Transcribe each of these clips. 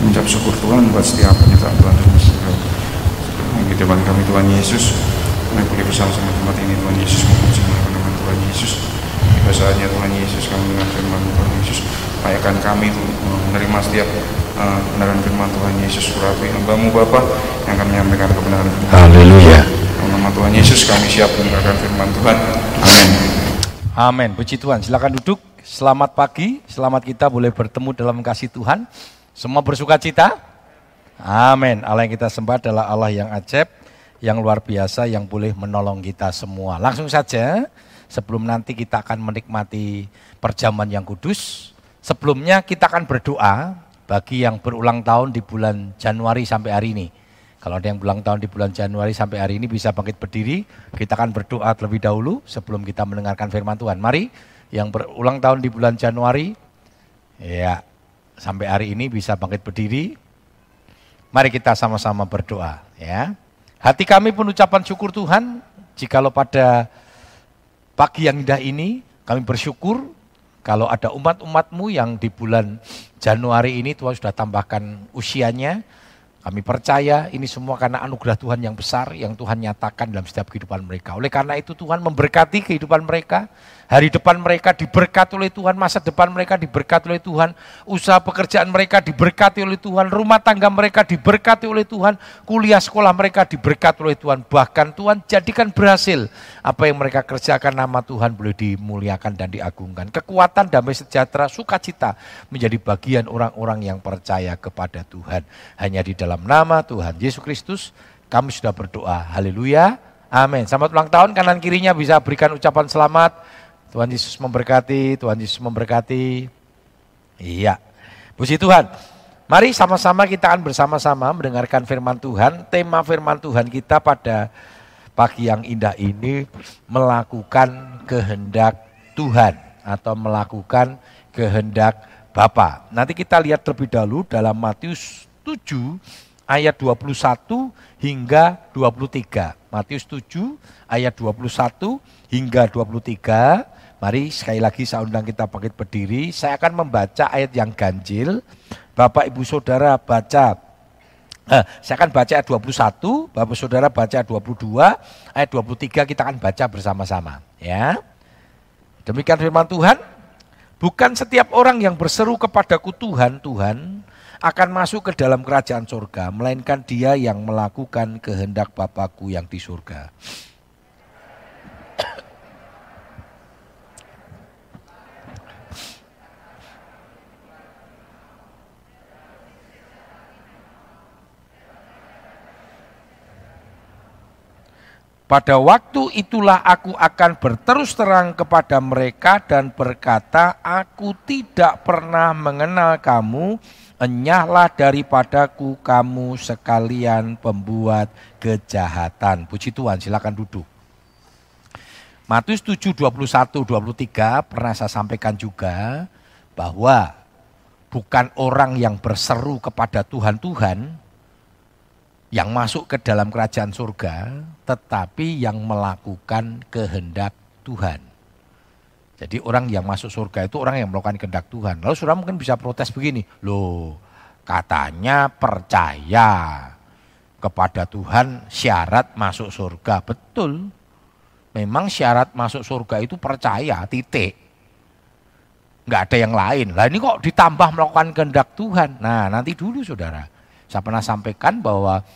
mengucap syukur Tuhan buat setiap penyertaan Tuhan Yesus di depan kami Tuhan Yesus kami boleh bersama-sama tempat ini Tuhan Yesus memuji nama Tuhan Yesus tiba saatnya Tuhan Yesus kami dengan firman Tuhan Yesus payakan kami itu menerima setiap uh, kebenaran firman Tuhan Yesus surapi hambamu Bapa yang akan menyampaikan kebenaran Haleluya. nama Tuhan Yesus kami siap mendengarkan firman Tuhan Amin Amin. Puji Tuhan. Silakan duduk. Selamat pagi. Selamat kita boleh bertemu dalam kasih Tuhan. Semua bersuka cita? Amin. Allah yang kita sembah adalah Allah yang ajaib, yang luar biasa, yang boleh menolong kita semua. Langsung saja, sebelum nanti kita akan menikmati perjamuan yang kudus, sebelumnya kita akan berdoa bagi yang berulang tahun di bulan Januari sampai hari ini. Kalau ada yang berulang tahun di bulan Januari sampai hari ini bisa bangkit berdiri, kita akan berdoa terlebih dahulu sebelum kita mendengarkan firman Tuhan. Mari yang berulang tahun di bulan Januari, ya sampai hari ini bisa bangkit berdiri. Mari kita sama-sama berdoa ya. Hati kami pun ucapan syukur Tuhan, jikalau pada pagi yang indah ini kami bersyukur kalau ada umat-umatmu yang di bulan Januari ini Tuhan sudah tambahkan usianya, kami percaya ini semua karena anugerah Tuhan yang besar yang Tuhan nyatakan dalam setiap kehidupan mereka. Oleh karena itu Tuhan memberkati kehidupan mereka, Hari depan mereka diberkati oleh Tuhan, masa depan mereka diberkati oleh Tuhan, usaha pekerjaan mereka diberkati oleh Tuhan, rumah tangga mereka diberkati oleh Tuhan, kuliah sekolah mereka diberkati oleh Tuhan. Bahkan Tuhan jadikan berhasil apa yang mereka kerjakan nama Tuhan boleh dimuliakan dan diagungkan. Kekuatan, damai sejahtera, sukacita menjadi bagian orang-orang yang percaya kepada Tuhan. Hanya di dalam nama Tuhan Yesus Kristus kami sudah berdoa. Haleluya. Amin. Selamat ulang tahun kanan kirinya bisa berikan ucapan selamat. Tuhan Yesus memberkati, Tuhan Yesus memberkati. Iya. Puji Tuhan. Mari sama-sama kita akan bersama-sama mendengarkan firman Tuhan. Tema firman Tuhan kita pada pagi yang indah ini melakukan kehendak Tuhan atau melakukan kehendak Bapa. Nanti kita lihat terlebih dahulu dalam Matius 7 ayat 21 hingga 23. Matius 7 ayat 21 hingga 23 Mari sekali lagi saya undang kita bangkit berdiri. Saya akan membaca ayat yang ganjil. Bapak Ibu Saudara baca eh, saya akan baca ayat 21, Bapak Saudara baca ayat 22, ayat 23 kita akan baca bersama-sama, ya. Demikian firman Tuhan. Bukan setiap orang yang berseru kepadaku Tuhan, Tuhan, akan masuk ke dalam kerajaan surga, melainkan dia yang melakukan kehendak Bapakku yang di surga. Pada waktu itulah aku akan berterus terang kepada mereka dan berkata, aku tidak pernah mengenal kamu, enyahlah daripadaku kamu sekalian pembuat kejahatan. Puji Tuhan, silakan duduk. Matius 7, 21, 23 pernah saya sampaikan juga bahwa bukan orang yang berseru kepada Tuhan-Tuhan, yang masuk ke dalam kerajaan surga, tetapi yang melakukan kehendak Tuhan. Jadi orang yang masuk surga itu orang yang melakukan kehendak Tuhan. Lalu saudara mungkin bisa protes begini, loh katanya percaya kepada Tuhan syarat masuk surga. Betul, memang syarat masuk surga itu percaya, titik. Enggak ada yang lain. Lah ini kok ditambah melakukan kehendak Tuhan. Nah nanti dulu saudara, saya pernah sampaikan bahwa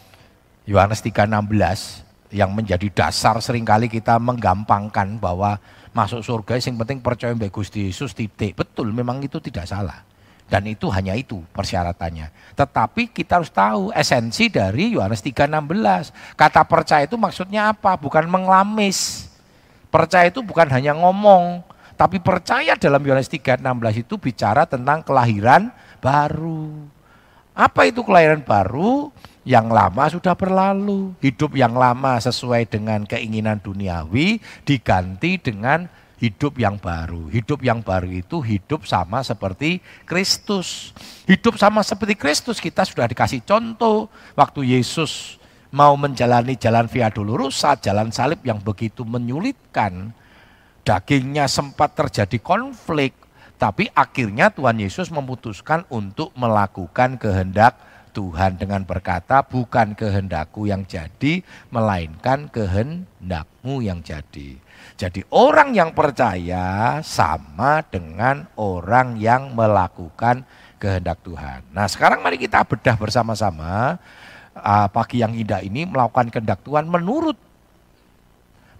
Yohanes 3:16 yang menjadi dasar sering kali kita menggampangkan bahwa masuk surga yang penting percaya mbak Gusti Yesus titik. Betul, memang itu tidak salah. Dan itu hanya itu persyaratannya. Tetapi kita harus tahu esensi dari Yohanes 3:16. Kata percaya itu maksudnya apa? Bukan menglamis. Percaya itu bukan hanya ngomong, tapi percaya dalam Yohanes 3:16 itu bicara tentang kelahiran baru. Apa itu kelahiran baru? yang lama sudah berlalu. Hidup yang lama sesuai dengan keinginan duniawi diganti dengan hidup yang baru. Hidup yang baru itu hidup sama seperti Kristus. Hidup sama seperti Kristus kita sudah dikasih contoh waktu Yesus mau menjalani jalan Via Dolorosa, jalan salib yang begitu menyulitkan. Dagingnya sempat terjadi konflik, Tapi akhirnya Tuhan Yesus memutuskan untuk melakukan kehendak Tuhan dengan berkata, bukan kehendakku yang jadi, melainkan kehendakmu yang jadi. Jadi orang yang percaya sama dengan orang yang melakukan kehendak Tuhan. Nah sekarang mari kita bedah bersama-sama uh, pagi yang indah ini melakukan kehendak Tuhan menurut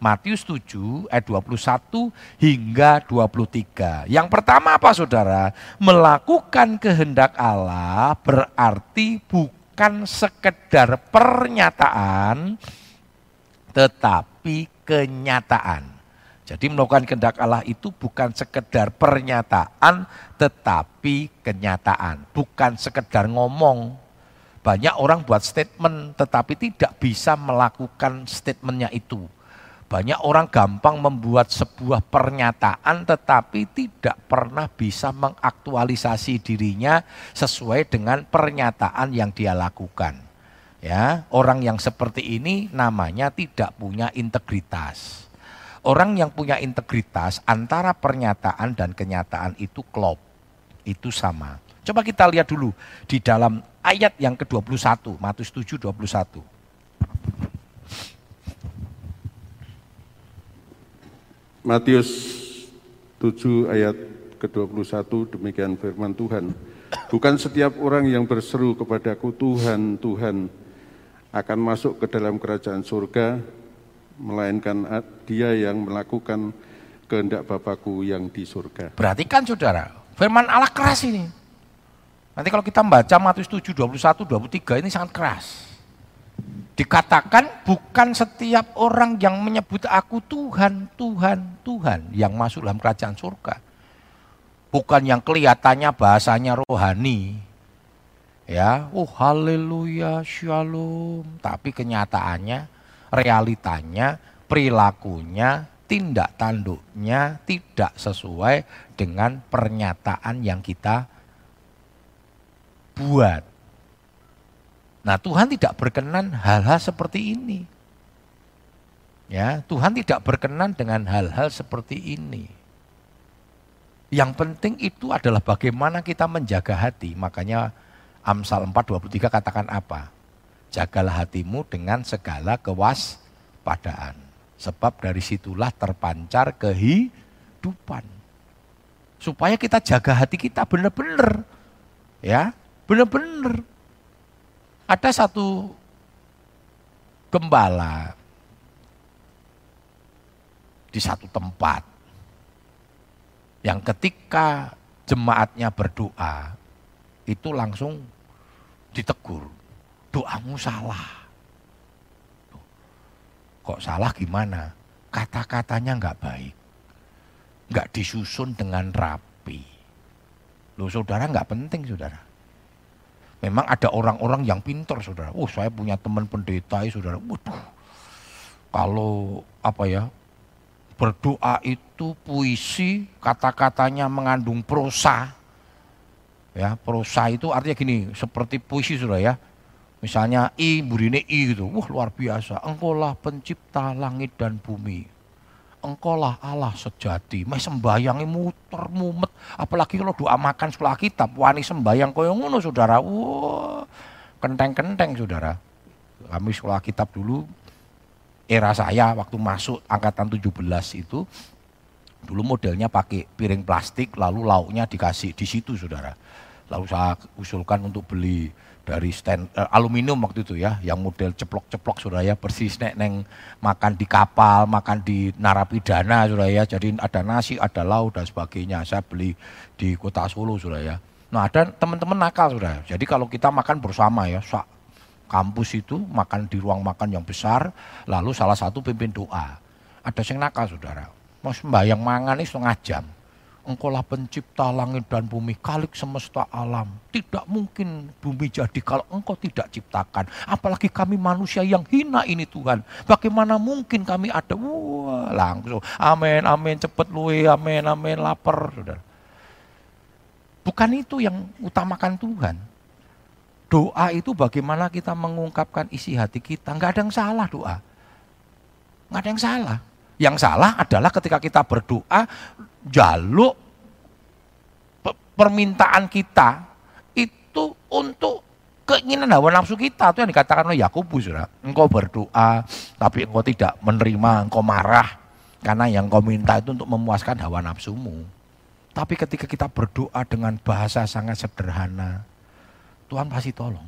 Matius 7 ayat 21 hingga 23. Yang pertama apa saudara? Melakukan kehendak Allah berarti bukan sekedar pernyataan tetapi kenyataan. Jadi melakukan kehendak Allah itu bukan sekedar pernyataan tetapi kenyataan. Bukan sekedar ngomong. Banyak orang buat statement tetapi tidak bisa melakukan statementnya itu. Banyak orang gampang membuat sebuah pernyataan tetapi tidak pernah bisa mengaktualisasi dirinya sesuai dengan pernyataan yang dia lakukan. Ya, orang yang seperti ini namanya tidak punya integritas. Orang yang punya integritas antara pernyataan dan kenyataan itu klop. Itu sama. Coba kita lihat dulu di dalam ayat yang ke-21, Matius 7 21. Matius 7 ayat ke-21 demikian firman Tuhan. Bukan setiap orang yang berseru kepadaku Tuhan, Tuhan akan masuk ke dalam kerajaan surga, melainkan dia yang melakukan kehendak Bapakku yang di surga. Perhatikan saudara, firman Allah keras ini. Nanti kalau kita membaca Matius 7, 21, 23 ini sangat keras. Dikatakan bukan setiap orang yang menyebut aku Tuhan, Tuhan, Tuhan yang masuk dalam kerajaan surga. Bukan yang kelihatannya bahasanya rohani. Ya, oh haleluya, shalom. Tapi kenyataannya, realitanya, perilakunya, tindak tanduknya tidak sesuai dengan pernyataan yang kita buat. Nah, Tuhan tidak berkenan hal-hal seperti ini. Ya, Tuhan tidak berkenan dengan hal-hal seperti ini. Yang penting itu adalah bagaimana kita menjaga hati. Makanya Amsal 4:23 katakan apa? Jagalah hatimu dengan segala kewaspadaan. Sebab dari situlah terpancar kehidupan. Supaya kita jaga hati kita benar-benar. Ya, benar-benar ada satu gembala di satu tempat yang ketika jemaatnya berdoa itu langsung ditegur, doamu salah. Kok salah gimana? Kata-katanya nggak baik, nggak disusun dengan rapi. Loh saudara nggak penting saudara. Memang ada orang-orang yang pintar, saudara. Oh, saya punya teman pendeta, saudara. Waduh, kalau apa ya, berdoa itu puisi, kata-katanya mengandung prosa. Ya, prosa itu artinya gini, seperti puisi, saudara ya. Misalnya I, burine I gitu. Wah, luar biasa. Engkaulah pencipta langit dan bumi engkaulah Allah sejati. Meh sembayangnya muter mumet. Apalagi kalau doa makan sekolah kitab, wani sembayang koyo ngono saudara. Wah, kenteng-kenteng saudara. Kami sekolah kitab dulu, era saya waktu masuk angkatan 17 itu, dulu modelnya pakai piring plastik, lalu lauknya dikasih di situ saudara. Lalu saya usulkan untuk beli dari stand uh, aluminium waktu itu ya, yang model ceplok-ceplok sudah ya, persis nek neng makan di kapal, makan di narapidana sudah ya. Jadi ada nasi, ada lauk dan sebagainya. Saya beli di kota Solo sudah ya. Nah ada teman-teman nakal sudah. Jadi kalau kita makan bersama ya, kampus itu makan di ruang makan yang besar, lalu salah satu pimpin doa. Ada yang nakal saudara. Mas sembahyang mangan ini setengah jam engkaulah pencipta langit dan bumi, kalik semesta alam. Tidak mungkin bumi jadi kalau engkau tidak ciptakan. Apalagi kami manusia yang hina ini Tuhan. Bagaimana mungkin kami ada? Wah, langsung. Amin, amin, cepet luwe, amin, amin, lapar. Saudara. Bukan itu yang utamakan Tuhan. Doa itu bagaimana kita mengungkapkan isi hati kita. Enggak ada yang salah doa. Enggak ada yang salah. Yang salah adalah ketika kita berdoa, jaluk permintaan kita itu untuk keinginan hawa nafsu kita. Itu yang dikatakan oleh Yakobus engkau berdoa tapi engkau tidak menerima engkau marah. Karena yang kau minta itu untuk memuaskan hawa nafsumu. Tapi ketika kita berdoa dengan bahasa sangat sederhana Tuhan pasti tolong.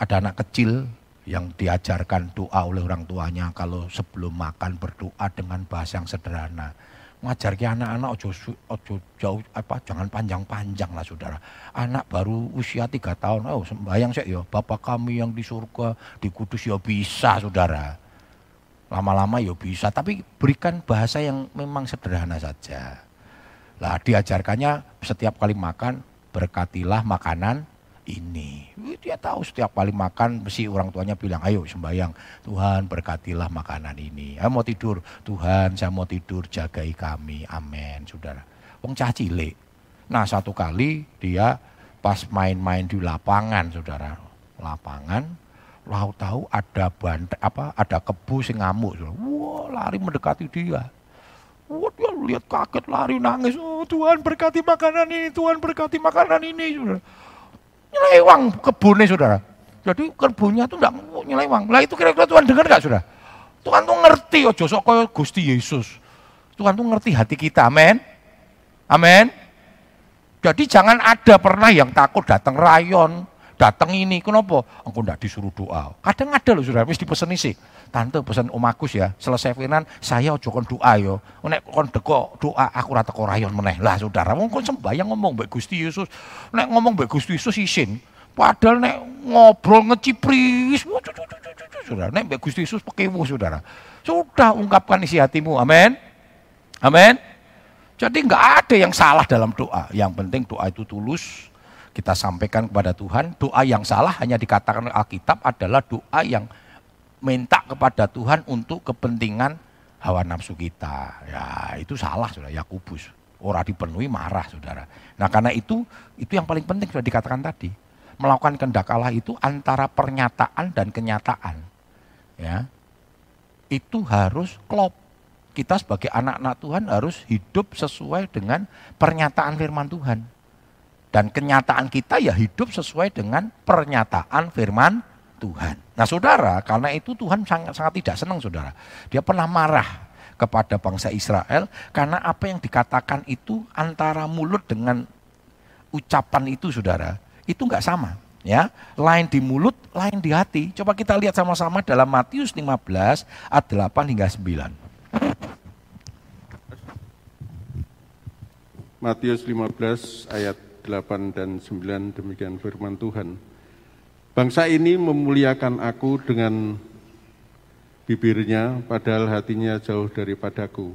Ada anak kecil yang diajarkan doa oleh orang tuanya kalau sebelum makan berdoa dengan bahasa yang sederhana ngajar ke anak-anak ojo, ojo jauh apa jangan panjang-panjang lah saudara. Anak baru usia tiga tahun oh sembahyang saya ya bapak kami yang di surga di kudus ya bisa saudara. Lama-lama ya bisa tapi berikan bahasa yang memang sederhana saja. Lah diajarkannya setiap kali makan berkatilah makanan ini. Dia tahu setiap kali makan mesti orang tuanya bilang, ayo sembahyang, Tuhan berkatilah makanan ini. Saya mau tidur, Tuhan saya mau tidur, jagai kami, amin, saudara. Wong cah cilik. Nah satu kali dia pas main-main di lapangan, saudara. Lapangan, lau tahu ada bant apa ada kebu sing ngamuk. Saudara. Wah lari mendekati dia. Wah dia lihat kaget lari nangis. Oh Tuhan berkati makanan ini, Tuhan berkati makanan ini. Saudara Nyelewang kebunnya saudara. Jadi kebunnya itu enggak nyelewang. Lah itu kira-kira Tuhan dengar enggak saudara? Tuhan tuh ngerti ojo sok kaya Gusti Yesus. Tuhan tuh ngerti hati kita. Amin. Amin. Jadi jangan ada pernah yang takut datang rayon, datang ini. Kenapa? Aku enggak disuruh doa. Kadang ada loh saudara, mesti pesen isi. Tante pesan Om Agus ya, selesai firman saya ojo kon doa yo. Nek kon deko doa aku rata teko rayon meneh. Lah saudara, wong kon sembayang ngomong mbek Gusti Yesus. Nek ngomong mbek Gusti Yesus isin. Padahal nek ngobrol ngecipris, saudara, nek mbek Gusti Yesus pekewu saudara. Sudah ungkapkan isi hatimu, amin. Amin. Jadi enggak ada yang salah dalam doa. Yang penting doa itu tulus, kita sampaikan kepada Tuhan. Doa yang salah hanya dikatakan Alkitab adalah doa yang minta kepada Tuhan untuk kepentingan hawa nafsu kita. Ya itu salah saudara, Yakubus. Orang dipenuhi marah saudara. Nah karena itu, itu yang paling penting sudah dikatakan tadi. Melakukan kehendak Allah itu antara pernyataan dan kenyataan. Ya, itu harus klop. Kita sebagai anak-anak Tuhan harus hidup sesuai dengan pernyataan firman Tuhan. Dan kenyataan kita ya hidup sesuai dengan pernyataan firman Tuhan. Nah saudara, karena itu Tuhan sangat, sangat tidak senang saudara. Dia pernah marah kepada bangsa Israel karena apa yang dikatakan itu antara mulut dengan ucapan itu saudara, itu enggak sama. Ya, lain di mulut, lain di hati. Coba kita lihat sama-sama dalam Matius 15 ayat 8 hingga 9. Matius 15 ayat 8 dan 9 demikian firman Tuhan. Bangsa ini memuliakan aku dengan bibirnya, padahal hatinya jauh daripadaku.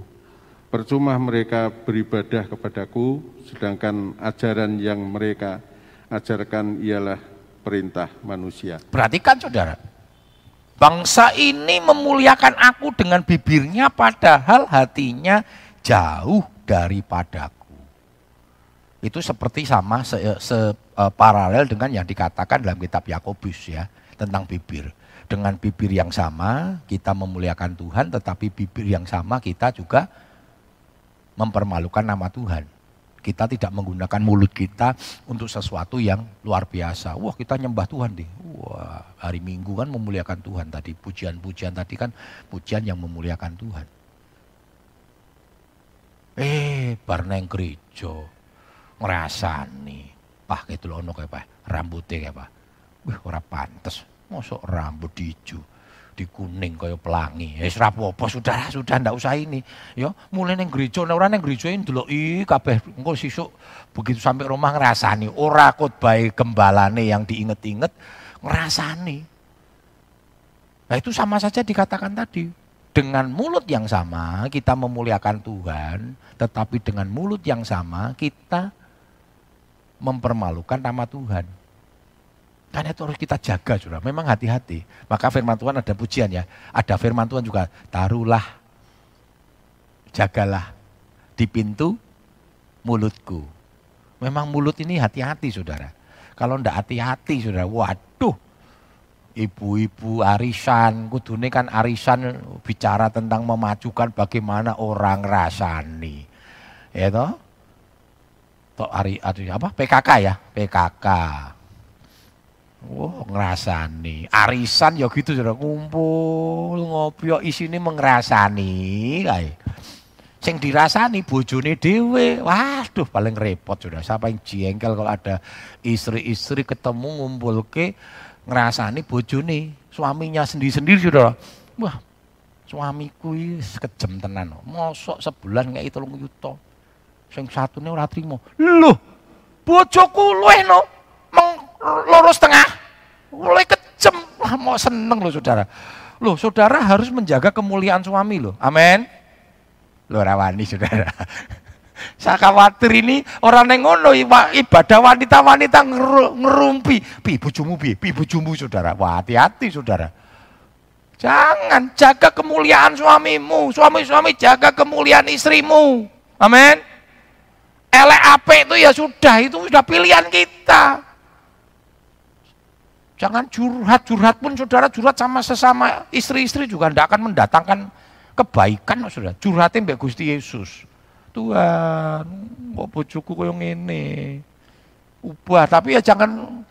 Percuma mereka beribadah kepadaku, sedangkan ajaran yang mereka ajarkan ialah perintah manusia. Perhatikan saudara, bangsa ini memuliakan aku dengan bibirnya, padahal hatinya jauh daripadaku. Itu seperti sama se, se uh, paralel dengan yang dikatakan dalam kitab Yakobus ya tentang bibir. Dengan bibir yang sama kita memuliakan Tuhan, tetapi bibir yang sama kita juga mempermalukan nama Tuhan. Kita tidak menggunakan mulut kita untuk sesuatu yang luar biasa. Wah kita nyembah Tuhan deh. Wah hari Minggu kan memuliakan Tuhan tadi. Pujian-pujian tadi kan pujian yang memuliakan Tuhan. Eh, barneng gereja ngrasani. Pah gitu loh ono kayak apa? Rambutnya kayak apa? Wih ora pantes. Mosok rambut hijau di kuning kaya pelangi. Ya wis apa sudah sudah ndak usah ini. Ya mulai neng gereja nek ora neng gereja ndeloki kabeh engko sisuk begitu sampai rumah ngrasani ora baik gembalane yang diinget-inget ngrasani. Nah itu sama saja dikatakan tadi. Dengan mulut yang sama kita memuliakan Tuhan, tetapi dengan mulut yang sama kita mempermalukan nama Tuhan. Karena itu harus kita jaga, sudah. Memang hati-hati. Maka firman Tuhan ada pujian ya. Ada firman Tuhan juga, taruhlah, jagalah di pintu mulutku. Memang mulut ini hati-hati, saudara. Kalau ndak hati-hati, saudara, waduh, ibu-ibu arisan, kudune kan arisan bicara tentang memajukan bagaimana orang rasani. Ya toh? Hari, hari apa PKK ya PKK Wah, ngerasani. Arisan ya gitu sudah kumpul ngopi ya isine mengrasani kae. Sing dirasani bojone dhewe. Waduh, paling repot sudah. Siapa yang jengkel kalau ada istri-istri ketemu ngumpul ke ngerasani bojone, suaminya sendiri-sendiri sudah. Wah, suamiku kejem tenan. Mosok sebulan kayak itu yuta. Sing satune ora trimo. Loh, bojoku luweh no loro setengah. Mulai kejem. Wah, mau seneng loh saudara. Loh saudara harus menjaga kemuliaan suami loh. Amin. Loh rawani saudara. Saya khawatir ini orang yang ngono ibadah wanita-wanita ngerumpi. Pi bujumu pi, pi bujumu saudara. Wah hati-hati saudara. Jangan jaga kemuliaan suamimu. Suami-suami jaga kemuliaan istrimu. Amin. Elek ape itu ya sudah, itu sudah pilihan kita. Jangan curhat, curhat pun saudara curhat sama sesama istri-istri juga tidak akan mendatangkan kebaikan saudara. Curhatin mbak Gusti Yesus. Tuhan, kok bojoku koyo ngene. Ubah, tapi ya jangan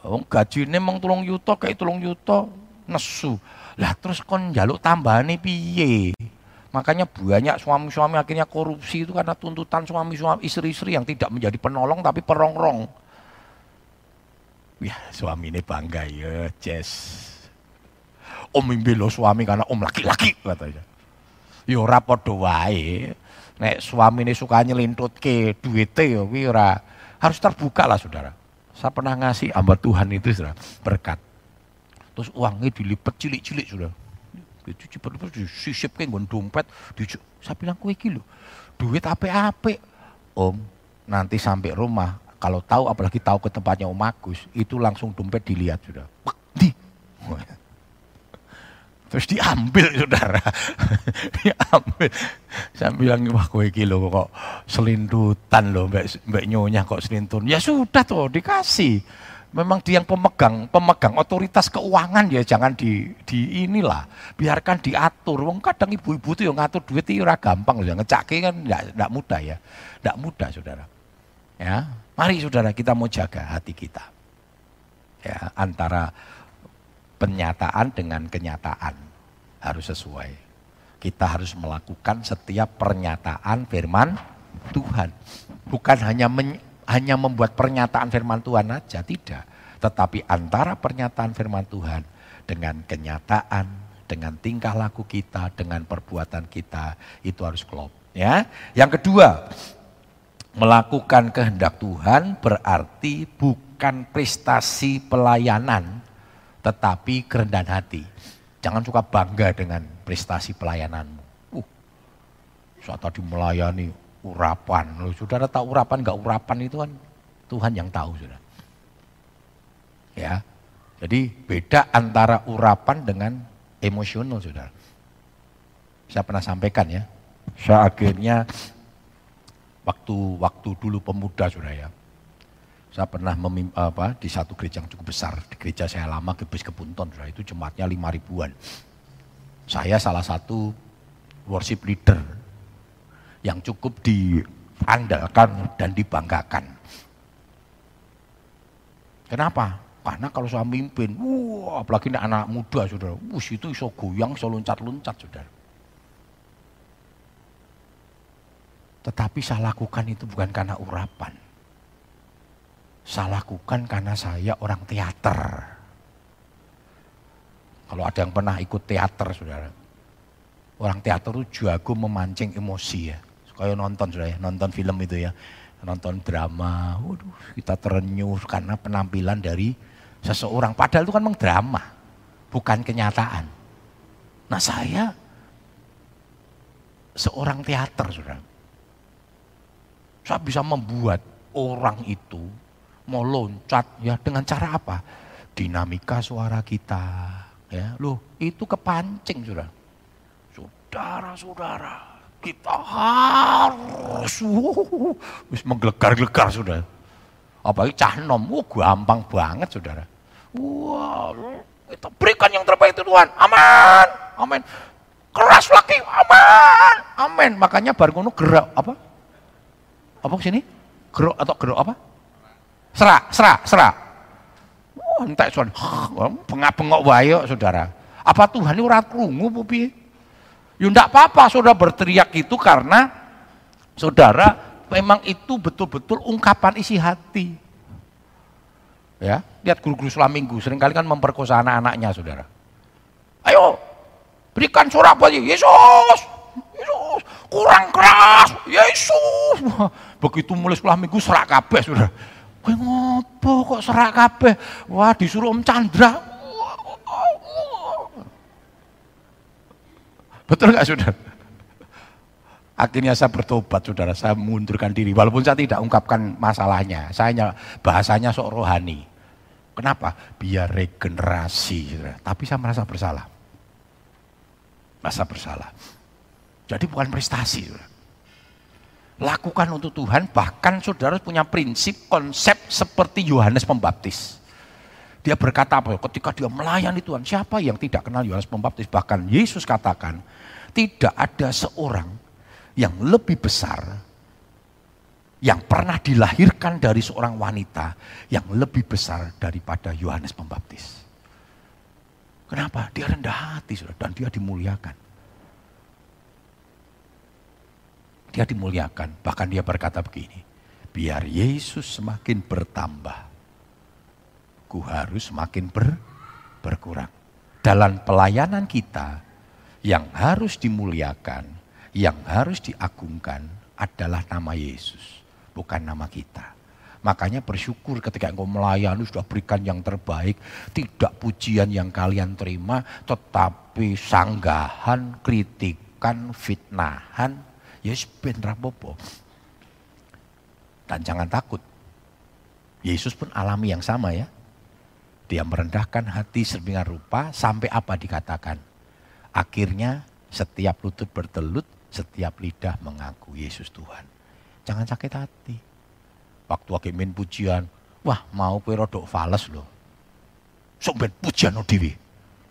Oh, gajine meng tulung yuto kayak tulung yuto nesu. Lah terus kon jaluk tambahane piye? Makanya banyak suami-suami akhirnya korupsi itu karena tuntutan suami-suami istri-istri yang tidak menjadi penolong tapi perongrong. Ya suami ini bangga ya, Jess. Om lo suami karena om laki-laki katanya. Yo ya padha wae. Nek suami ini suka nyelintut ke duitnya ya ora harus terbuka lah saudara. Saya pernah ngasih hamba Tuhan itu saudara, berkat. Terus uangnya dilipet cilik-cilik sudah. Itu cepet-cepet disisip ke dompet. Saya bilang kue kilo, duit apa-apa. Om, nanti sampai rumah kalau tahu apalagi tahu ke tempatnya Om Agus, itu langsung dompet dilihat sudah. Di. Terus diambil saudara. diambil. Saya bilang, wah kowe kilo kok selintutan loh mbak, mbak nyonya kok selintun. Ya sudah tuh dikasih. Memang dia yang pemegang, pemegang otoritas keuangan ya jangan di, di inilah. Biarkan diatur. Wong kadang ibu-ibu tuh yang ngatur duit itu ora gampang loh. Ngecake kan enggak mudah ya. Enggak mudah saudara. Ya, Mari saudara kita mau jaga hati kita. Ya, antara penyataan dengan kenyataan harus sesuai. Kita harus melakukan setiap pernyataan firman Tuhan. Bukan hanya men, hanya membuat pernyataan firman Tuhan aja, tidak. Tetapi antara pernyataan firman Tuhan dengan kenyataan, dengan tingkah laku kita, dengan perbuatan kita, itu harus klop. Ya. Yang kedua, Melakukan kehendak Tuhan berarti bukan prestasi pelayanan, tetapi kerendahan hati. Jangan suka bangga dengan prestasi pelayananmu. Uh, saat tadi melayani urapan. Loh, saudara tahu urapan nggak urapan itu kan Tuhan yang tahu saudara. Ya, jadi beda antara urapan dengan emosional saudara. Saya pernah sampaikan ya. Saya akhirnya waktu waktu dulu pemuda sudah ya. Saya pernah memim, apa, di satu gereja yang cukup besar, di gereja saya lama, Gebes Kepunton, sudah itu jemaatnya lima ribuan. Saya salah satu worship leader yang cukup diandalkan dan dibanggakan. Kenapa? Karena kalau saya mimpin, wah apalagi anak muda saudara, wush itu iso goyang, iso loncat-loncat saudara. Tetapi saya lakukan itu bukan karena urapan. Saya lakukan karena saya orang teater. Kalau ada yang pernah ikut teater, saudara. Orang teater itu jago memancing emosi ya. Kayak nonton, saudara ya, nonton film itu ya. Nonton drama, waduh kita terenyuh karena penampilan dari seseorang. Padahal itu kan memang drama, bukan kenyataan. Nah saya seorang teater, saudara. Saya bisa membuat orang itu mau loncat ya dengan cara apa? Dinamika suara kita. Ya, loh itu kepancing sudah. Saudara-saudara, kita harus uh, menggelegar-gelegar sudah. Apalagi cah nom, wah gampang banget saudara. Wah, kita berikan yang terbaik itu Tuhan. Aman, amin. Keras lagi, aman, amin. Makanya baru gerak apa? apa sini? Gerok atau gerok apa? Serak, serak, serak. Oh, entek son. Bengak-bengok wae Saudara. Apa Tuhan ini ora krungu piye? Ya enggak apa-apa Saudara berteriak itu karena Saudara memang itu betul-betul ungkapan isi hati. Ya, lihat guru-guru selama minggu sering kali kan memperkosa anak-anaknya, Saudara. Ayo, berikan surat buat Yesus. Yesus, kurang keras. Yesus. Begitu mulai sekolah minggu serak kabeh, Saudara. Kowe ngopo kok serak kabeh? Wah, disuruh Om Chandra. Betul nggak saudara? Akhirnya saya bertobat saudara, saya mengundurkan diri. Walaupun saya tidak ungkapkan masalahnya, saya hanya bahasanya sok rohani. Kenapa? Biar regenerasi, saudara. Tapi saya merasa bersalah. Merasa bersalah. Jadi bukan prestasi, saudara lakukan untuk Tuhan, bahkan saudara punya prinsip, konsep seperti Yohanes Pembaptis. Dia berkata apa? Ketika dia melayani Tuhan, siapa yang tidak kenal Yohanes Pembaptis? Bahkan Yesus katakan, tidak ada seorang yang lebih besar yang pernah dilahirkan dari seorang wanita yang lebih besar daripada Yohanes Pembaptis. Kenapa? Dia rendah hati dan dia dimuliakan. Dia dimuliakan. Bahkan dia berkata begini, biar Yesus semakin bertambah, ku harus semakin ber, berkurang. Dalam pelayanan kita, yang harus dimuliakan, yang harus diagungkan adalah nama Yesus, bukan nama kita. Makanya bersyukur ketika engkau melayani sudah berikan yang terbaik. Tidak pujian yang kalian terima, tetapi sanggahan, kritikan, fitnahan, ya ben rapopo. Dan jangan takut. Yesus pun alami yang sama ya. Dia merendahkan hati serbingan rupa sampai apa dikatakan. Akhirnya setiap lutut bertelut, setiap lidah mengaku Yesus Tuhan. Jangan sakit hati. Waktu lagi main pujian, wah mau kue rodok fales loh. Sok ben pujian no dewi.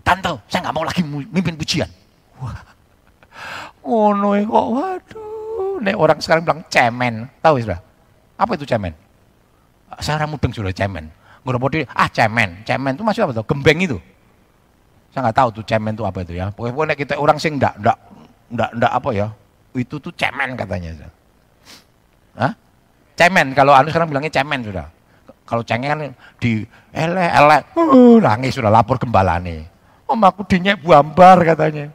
Tante, saya nggak mau lagi mimpin pujian. Wah, Ngono e kok waduh. Nek orang sekarang bilang cemen, tahu sudah? Apa itu cemen? Saya mudeng sudah cemen. Ngono ah cemen, cemen itu masih apa tuh? Gembeng itu. Saya nggak tahu tuh cemen itu apa itu ya. Pokoknya kita orang sing ndak ndak ndak ndak apa ya. Itu tuh cemen katanya. Hah? Cemen kalau anu sekarang bilangnya cemen sudah. Kalau cengeng kan di ele ele uh, nangis sudah lapor gembala nih. Om aku dinyek buambar katanya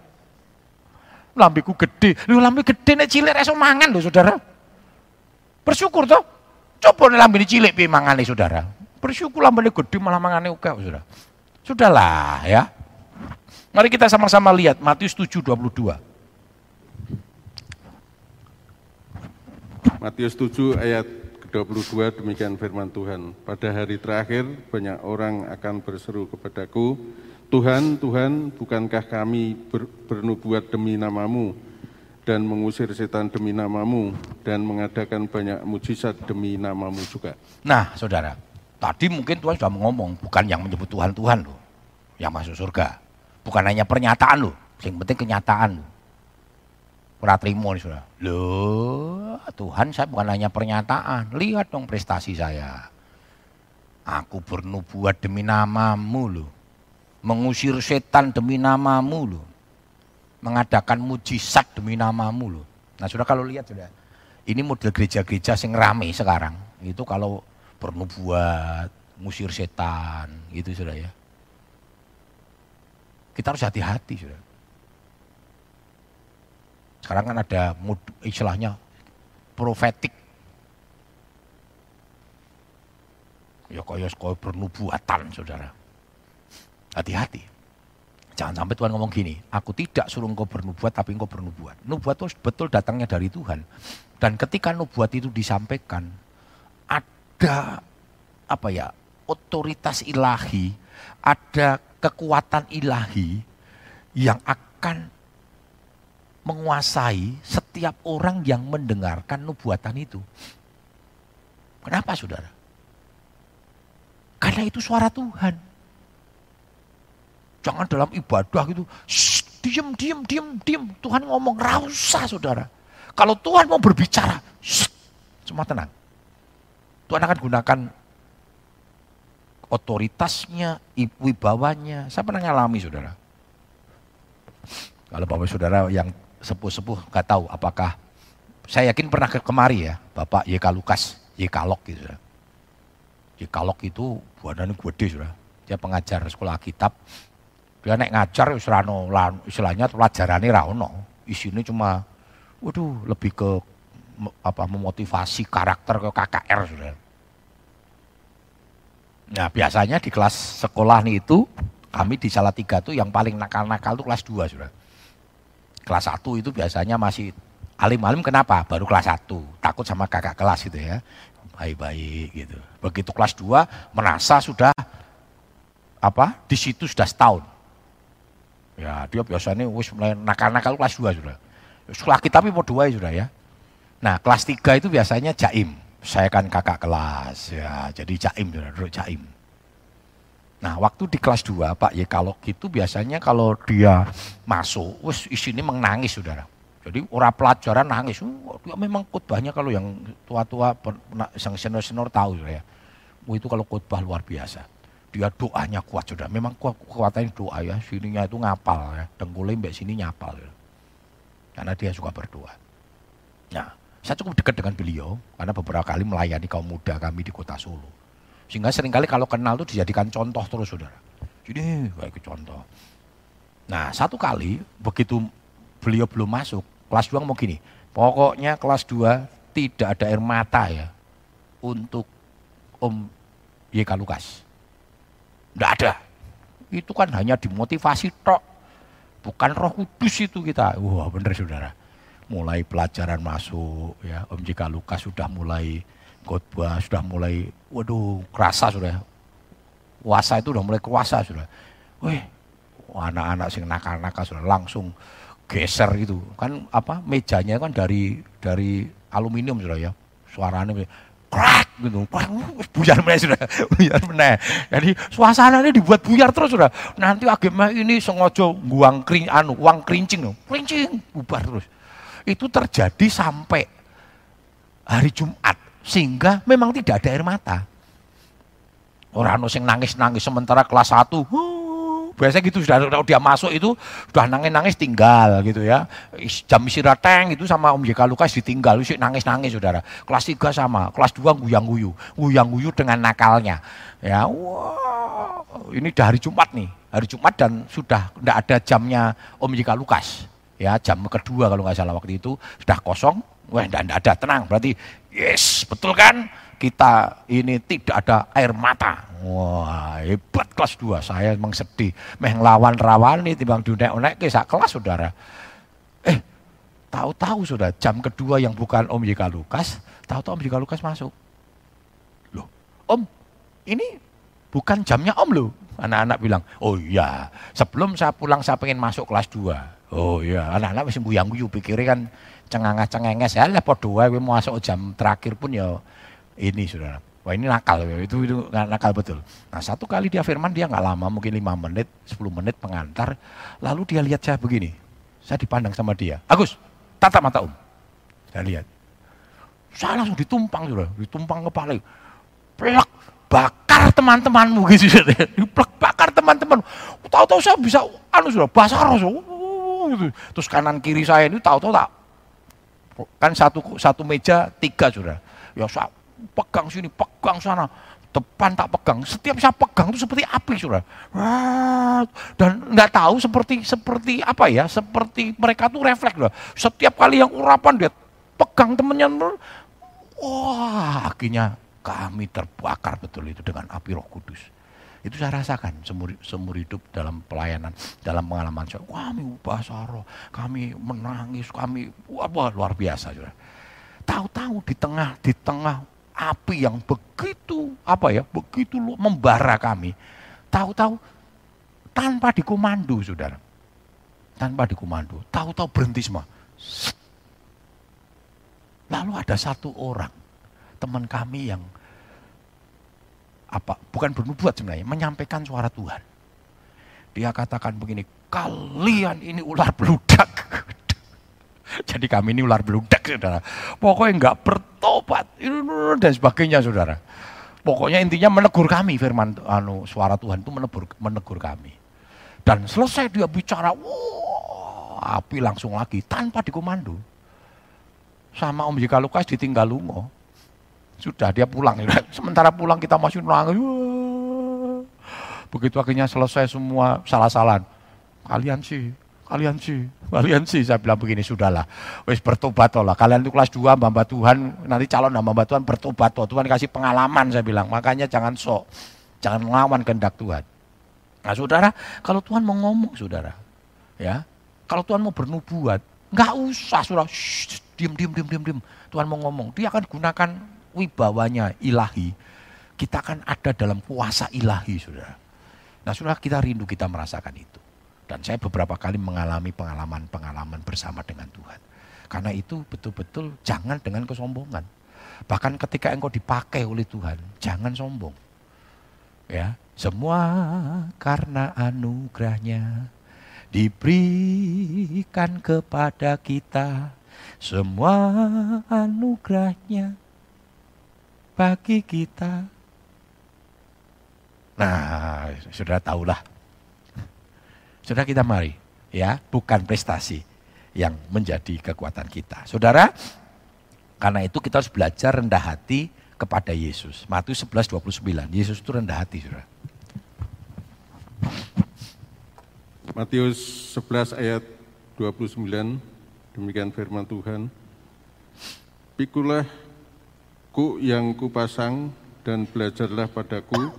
lambiku gede. Lu lambi gede nek cilik iso mangan lho Saudara. Bersyukur toh. Coba nek lambi cilik piye mangane Saudara. Bersyukur lambene gede malah mangane oke Saudara. Sudahlah ya. Mari kita sama-sama lihat Matius 7:22. Matius 7 ayat ke-22 demikian firman Tuhan. Pada hari terakhir banyak orang akan berseru kepadaku, Tuhan, Tuhan, bukankah kami ber, bernubuat demi namamu dan mengusir setan demi namamu dan mengadakan banyak mujizat demi namamu juga. Nah, saudara, tadi mungkin Tuhan sudah ngomong, bukan yang menyebut Tuhan Tuhan loh, yang masuk surga. Bukan hanya pernyataan loh, yang penting kenyataan loh. Terima nih saudara. Loh, Tuhan saya bukan hanya pernyataan, lihat dong prestasi saya. Aku bernubuat demi namamu loh mengusir setan demi namamu loh. Mengadakan mujizat demi namamu loh. Nah sudah kalau lihat sudah, ini model gereja-gereja yang rame sekarang. Itu kalau bernubuat, ngusir setan, gitu sudah ya. Kita harus hati-hati sudah. Sekarang kan ada istilahnya profetik. Ya kaya kaya bernubuatan saudara. Hati-hati. Jangan sampai Tuhan ngomong gini, aku tidak suruh engkau bernubuat tapi engkau bernubuat. Nubuat itu betul datangnya dari Tuhan. Dan ketika nubuat itu disampaikan, ada apa ya, otoritas ilahi, ada kekuatan ilahi yang akan menguasai setiap orang yang mendengarkan nubuatan itu. Kenapa saudara? Karena itu suara Tuhan. Jangan dalam ibadah gitu, diem, diem, diem, diem. Tuhan ngomong, rausa saudara. Kalau Tuhan mau berbicara, shh, semua tenang. Tuhan akan gunakan otoritasnya, wibawanya. Saya pernah ngalami saudara. Kalau bapak saudara yang sepuh-sepuh nggak tahu apakah saya yakin pernah ke kemari ya Bapak YK Lukas, YK Lok gitu. Saudara. YK Lok itu badannya gede sudah. Dia pengajar sekolah kitab. Dia naik ngajar istilahnya, istilahnya pelajarannya rano. Isinya cuma waduh lebih ke apa memotivasi karakter ke KKR sudah. Nah biasanya di kelas sekolah nih itu kami di salah tiga tuh yang paling nakal-nakal tuh kelas 2 sudah. Kelas 1 itu biasanya masih alim-alim kenapa? Baru kelas 1, takut sama kakak kelas gitu ya. Baik-baik gitu. Begitu kelas 2 merasa sudah apa? Di situ sudah setahun. Ya, dia biasanya wis mulai nakal-nakal kelas 2 sudah. Sekolah kita tapi mau dua sudah ya. Nah, kelas 3 itu biasanya jaim. Saya kan kakak kelas ya, jadi sudah, duduk jaim. Nah, waktu di kelas 2 Pak ya kalau gitu biasanya kalau dia masuk, wis isinya menangis Saudara. Jadi orang pelajaran nangis. Oh, dia memang khotbahnya kalau yang tua-tua, yang senior-senior tahu ya. Oh, itu kalau khotbah luar biasa. Dia doanya kuat sudah. Memang kuat kekuatannya doa ya. Sininya itu ngapal ya. Dengkulnya sini nyapal ya. Karena dia suka berdoa. Nah, saya cukup dekat dengan beliau karena beberapa kali melayani kaum muda kami di kota Solo. Sehingga sering kali kalau kenal itu dijadikan contoh terus saudara. Jadi baik contoh. Nah satu kali begitu beliau belum masuk, Kelas 2 mau gini, pokoknya kelas 2 tidak ada air mata ya untuk Om YK Lukas. Tidak ada. Itu kan hanya dimotivasi tok. Bukan roh kudus itu kita. Wah benar saudara. Mulai pelajaran masuk ya. Om YK Lukas sudah mulai khotbah, sudah mulai waduh kerasa sudah. Kuasa itu sudah mulai kuasa sudah. Wih, anak-anak sing nakal-nakal sudah langsung geser gitu. Kan apa mejanya kan dari dari aluminium sudah ya. Suaranya krak gitu buyar meneh sudah buyar meneh. Jadi suasananya dibuat buyar terus sudah. Nanti agama ini sengaja buang kering anu uang kerincing kerincing bubar terus itu terjadi sampai hari Jumat sehingga memang tidak ada air mata orang sing nangis-nangis sementara kelas 1 huh, biasanya gitu sudah dia masuk itu sudah nangis-nangis tinggal gitu ya. Jam istirahat tank itu sama Om JK Lukas ditinggal, sih nangis-nangis saudara. Kelas 3 sama, kelas 2 guyang-guyu, guyang-guyu dengan nakalnya. Ya, wah, ini dari Jumat nih, hari Jumat dan sudah tidak ada jamnya Om JK Lukas. Ya, jam kedua kalau nggak salah waktu itu sudah kosong, wah tidak ada, tenang, berarti yes, betul kan? Kita ini tidak ada air mata, Wah, hebat kelas 2. Saya memang sedih. Meh lawan rawani timbang dunek-unek ke sak kelas saudara. Eh, tahu-tahu sudah jam kedua yang bukan Om Yika Lukas, tahu-tahu Om Yika Lukas masuk. Loh, Om, ini bukan jamnya Om loh. Anak-anak bilang, oh iya, sebelum saya pulang saya pengen masuk kelas 2. Oh iya, anak-anak masih buyang guyu pikirnya kan cengangas-cengenges ya lah wae mau masuk jam terakhir pun ya ini saudara. Wah ini nakal, itu itu nakal betul. Nah satu kali dia firman dia nggak lama, mungkin lima menit, 10 menit pengantar. Lalu dia lihat saya begini, saya dipandang sama dia. Agus, tatap mata om. Saya lihat. Saya langsung ditumpang sudah, ditumpang kepala. Plek, bakar teman-temanmu gitu. Plek, bakar teman-teman. Tahu-tahu saya bisa, anu sudah, basar gitu. Terus kanan kiri saya ini tahu-tahu tak. Kan satu satu meja tiga sudah. Ya saya pegang sini, pegang sana, depan tak pegang. Setiap saya pegang itu seperti api, sudah. Dan nggak tahu seperti seperti apa ya, seperti mereka tuh refleks loh. Setiap kali yang urapan dia pegang temennya, wah akhirnya kami terbakar betul itu dengan api roh kudus. Itu saya rasakan semur, semur hidup dalam pelayanan, dalam pengalaman saya. Kami ubah roh, kami menangis, kami wah luar biasa. Tahu-tahu di tengah di tengah api yang begitu apa ya, begitu membara kami. Tahu-tahu tanpa dikomando, Saudara. Tanpa dikomando, tahu-tahu berhenti semua. Lalu ada satu orang teman kami yang apa bukan bernubuat sebenarnya menyampaikan suara Tuhan. Dia katakan begini, kalian ini ular beludak. Jadi kami ini ular beludak, saudara. Pokoknya enggak bertobat dan sebagainya, saudara. Pokoknya intinya menegur kami firman anu suara Tuhan itu menegur menegur kami. Dan selesai dia bicara, wah, api langsung lagi tanpa dikomando. Sama Om Jika Lukas ditinggal lungo. Sudah dia pulang. Sementara pulang kita masih nangis. Begitu akhirnya selesai semua salah-salahan. Kalian sih Kalian sih, kalian sih saya bilang begini sudahlah. Wis bertobat lah. Kalian itu kelas 2 hamba Tuhan, nanti calon hamba Tuhan bertobat toh. Tuhan kasih pengalaman saya bilang. Makanya jangan sok. Jangan melawan kehendak Tuhan. Nah saudara, kalau Tuhan mau ngomong saudara, ya, kalau Tuhan mau bernubuat, nggak usah saudara, diem, diem, diem, diem. Tuhan mau ngomong, dia akan gunakan wibawanya ilahi. Kita akan ada dalam kuasa ilahi saudara. Nah saudara kita rindu kita merasakan itu. Dan saya beberapa kali mengalami pengalaman-pengalaman bersama dengan Tuhan. Karena itu betul-betul jangan dengan kesombongan. Bahkan ketika engkau dipakai oleh Tuhan, jangan sombong. Ya, semua karena anugerahnya diberikan kepada kita. Semua anugerahnya bagi kita. Nah, sudah tahulah Saudara kita mari, ya, bukan prestasi yang menjadi kekuatan kita. Saudara, karena itu kita harus belajar rendah hati kepada Yesus. Matius 11, 29. Yesus itu rendah hati, saudara. Matius 11 ayat 29, demikian firman Tuhan. Pikulah ku yang kupasang dan belajarlah padaku,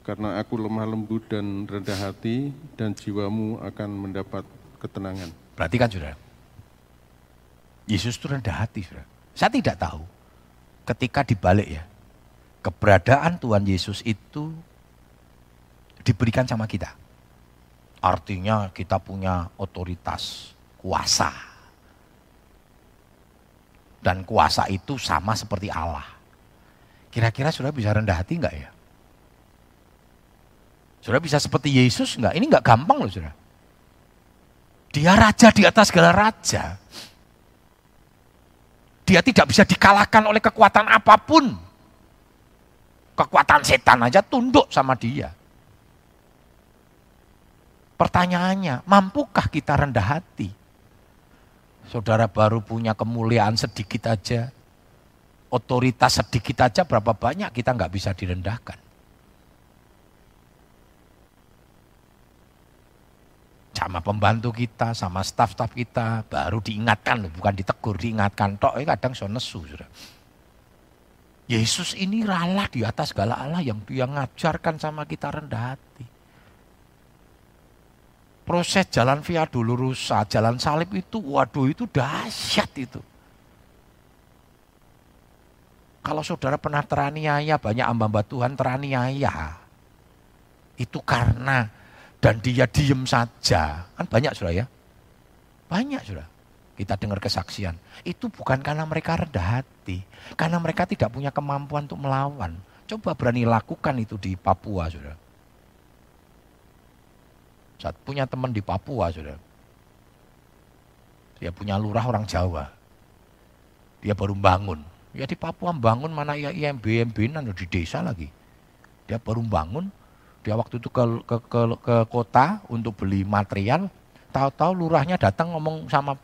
karena aku lemah lembut dan rendah hati, dan jiwamu akan mendapat ketenangan. Perhatikan saudara, Yesus itu rendah hati saudara. Saya tidak tahu ketika dibalik ya, keberadaan Tuhan Yesus itu diberikan sama kita. Artinya kita punya otoritas, kuasa. Dan kuasa itu sama seperti Allah. Kira-kira sudah bisa rendah hati enggak ya? Saudara bisa seperti Yesus enggak? Ini enggak gampang loh saudara. Dia raja di atas segala raja. Dia tidak bisa dikalahkan oleh kekuatan apa pun. Kekuatan setan aja tunduk sama dia. Pertanyaannya, mampukah kita rendah hati? Saudara baru punya kemuliaan sedikit aja, otoritas sedikit aja berapa banyak kita nggak bisa direndahkan. sama pembantu kita, sama staf-staf kita, baru diingatkan, bukan ditegur, diingatkan. Tok, eh, kadang so nesu. Sudah. Yesus ini rala di atas segala Allah yang dia ngajarkan sama kita rendah hati. Proses jalan via dulurusa, jalan salib itu, waduh itu dahsyat itu. Kalau saudara pernah teraniaya, banyak ambamba Tuhan teraniaya. Itu karena dan dia diem saja. Kan banyak sudah ya. Banyak sudah. Kita dengar kesaksian. Itu bukan karena mereka rendah hati. Karena mereka tidak punya kemampuan untuk melawan. Coba berani lakukan itu di Papua sudah. Saat punya teman di Papua sudah. Dia punya lurah orang Jawa. Dia baru bangun. Ya di Papua bangun mana ya IMB, IMB di desa lagi. Dia baru bangun, dia waktu itu ke, ke, ke, ke kota untuk beli material, tahu-tahu lurahnya datang ngomong sama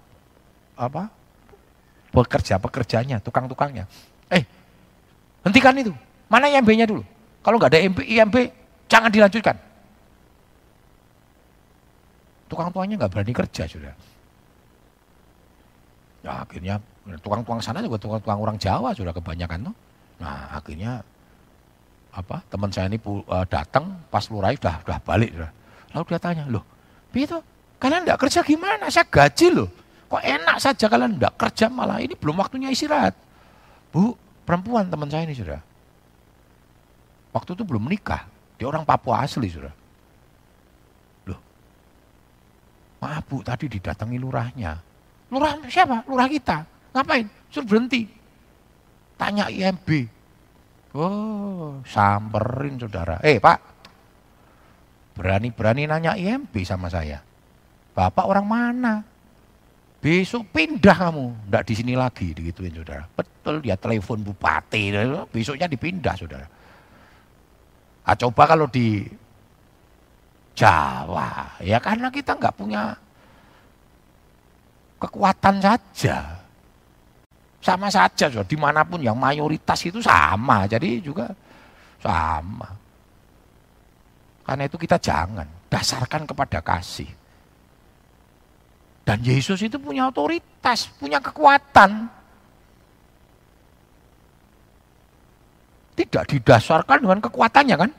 apa pekerja pekerjanya, tukang-tukangnya. Eh, hentikan itu. Mana IMB-nya dulu? Kalau nggak ada IMB, IMB jangan dilanjutkan. Tukang tuanya nggak berani kerja sudah. Ya akhirnya tukang-tukang sana juga tukang-tukang orang Jawa sudah kebanyakan tuh. Nah akhirnya apa teman saya ini uh, datang pas lurai sudah sudah balik sudah. Lalu dia tanya, loh, itu kalian enggak kerja gimana? Saya gaji loh. Kok enak saja kalian enggak kerja malah ini belum waktunya istirahat. Bu, perempuan teman saya ini sudah. Waktu itu belum menikah. Dia orang Papua asli sudah. Loh, maaf bu, tadi didatangi lurahnya. Lurah siapa? Lurah kita. Ngapain? Suruh berhenti. Tanya IMB, Oh, samperin saudara. Eh pak, berani-berani nanya IMB sama saya. Bapak orang mana? Besok pindah kamu, tidak di sini lagi, digituin saudara. Betul dia telepon bupati, besoknya dipindah saudara. Ah, coba kalau di Jawa, ya karena kita nggak punya kekuatan saja. Sama saja, saudara. di mana pun yang mayoritas itu sama, jadi juga sama. Karena itu kita jangan, dasarkan kepada kasih. Dan Yesus itu punya otoritas, punya kekuatan. Tidak didasarkan dengan kekuatannya kan?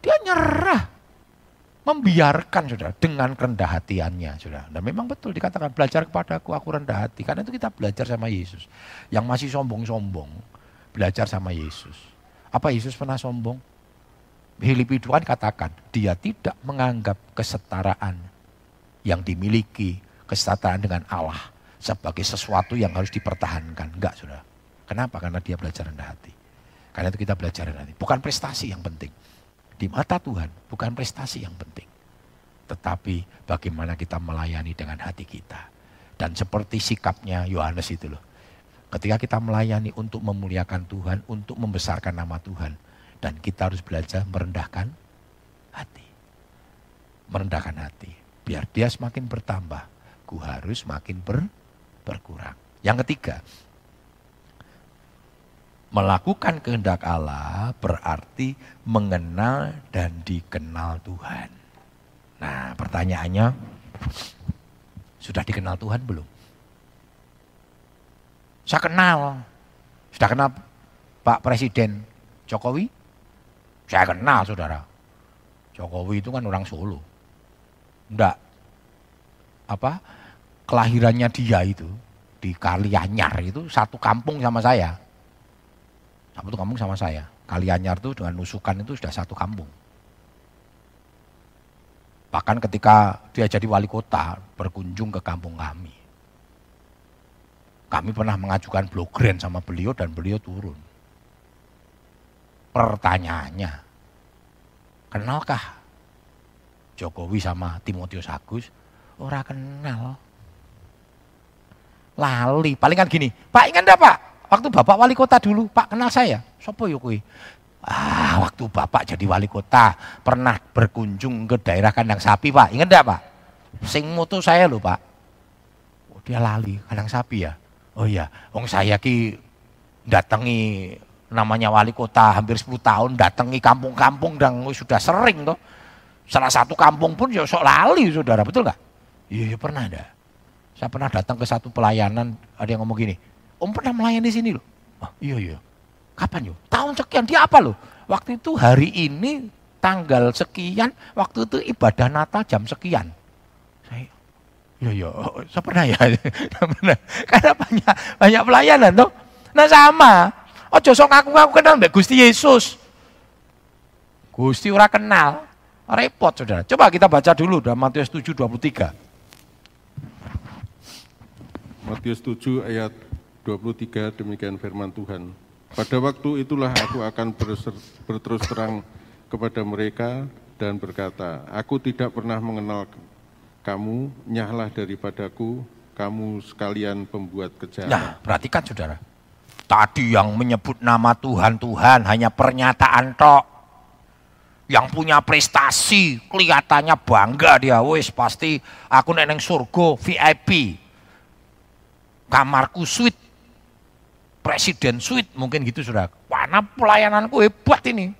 Dia nyerah. Membiarkan sudah dengan rendah hatiannya sudah. Dan memang betul dikatakan belajar kepada aku, rendah hati. Karena itu kita belajar sama Yesus. Yang masih sombong-sombong, belajar sama Yesus. Apa Yesus pernah sombong? Filipi 2 katakan, dia tidak menganggap kesetaraan yang dimiliki kesetaraan dengan Allah sebagai sesuatu yang harus dipertahankan. Enggak, sudah. Kenapa? Karena dia belajar rendah hati. Karena itu kita belajar rendah hati. Bukan prestasi yang penting. Di mata Tuhan, bukan prestasi yang penting. Tetapi bagaimana kita melayani dengan hati kita. Dan seperti sikapnya Yohanes itu loh. Ketika kita melayani untuk memuliakan Tuhan, untuk membesarkan nama Tuhan. Dan kita harus belajar merendahkan hati. Merendahkan hati biar dia semakin bertambah, ku harus makin ber, berkurang. Yang ketiga, melakukan kehendak Allah berarti mengenal dan dikenal Tuhan. Nah, pertanyaannya, sudah dikenal Tuhan belum? Saya kenal. Sudah kenal Pak Presiden Jokowi? Saya kenal, saudara. Jokowi itu kan orang Solo. Enggak. Apa? Kelahirannya dia itu di Kalianyar itu satu kampung sama saya. Satu kampung sama saya. Kalianyar itu dengan nusukan itu sudah satu kampung. Bahkan ketika dia jadi wali kota berkunjung ke kampung kami. Kami pernah mengajukan blok grand sama beliau dan beliau turun. Pertanyaannya, kenalkah Jokowi sama Timotius Agus ora kenal. Lali, paling kan gini, Pak ingat enggak Pak? Waktu Bapak wali kota dulu, Pak kenal saya. Sopo yo kuwi? Ah, waktu Bapak jadi wali kota, pernah berkunjung ke daerah kandang sapi, Pak. Ingat enggak, Pak? Sing moto saya loh, Pak. Oh, dia lali kandang sapi ya. Oh iya, wong saya ki datangi namanya wali kota hampir 10 tahun datangi kampung-kampung dan sudah sering toh Salah satu kampung pun ya sok lali saudara, betul nggak? Iya, ya pernah ada. Saya pernah datang ke satu pelayanan, ada yang ngomong gini, Om pernah melayani di sini loh. Oh, iya, iya. Kapan yuk? Tahun sekian, dia apa loh? Waktu itu hari ini tanggal sekian, waktu itu ibadah Natal jam sekian. Saya, iya, iya, saya pernah ya. pernah. Karena banyak banyak pelayanan tuh. Nah sama, oh josok aku aku kenal Mbak Gusti Yesus. Gusti ora kenal, Repot saudara. Coba kita baca dulu dalam Matius 7, 23. Matius 7 ayat 23 demikian firman Tuhan. Pada waktu itulah aku akan berterus terang kepada mereka dan berkata, Aku tidak pernah mengenal kamu, nyahlah daripadaku, kamu sekalian pembuat kejahatan. Nah, perhatikan saudara. Tadi yang menyebut nama Tuhan, Tuhan hanya pernyataan tok yang punya prestasi, kelihatannya bangga dia, wes pasti aku neneng surga VIP. Kamarku suite, presiden suite mungkin gitu sudah. Mana pelayananku hebat ini.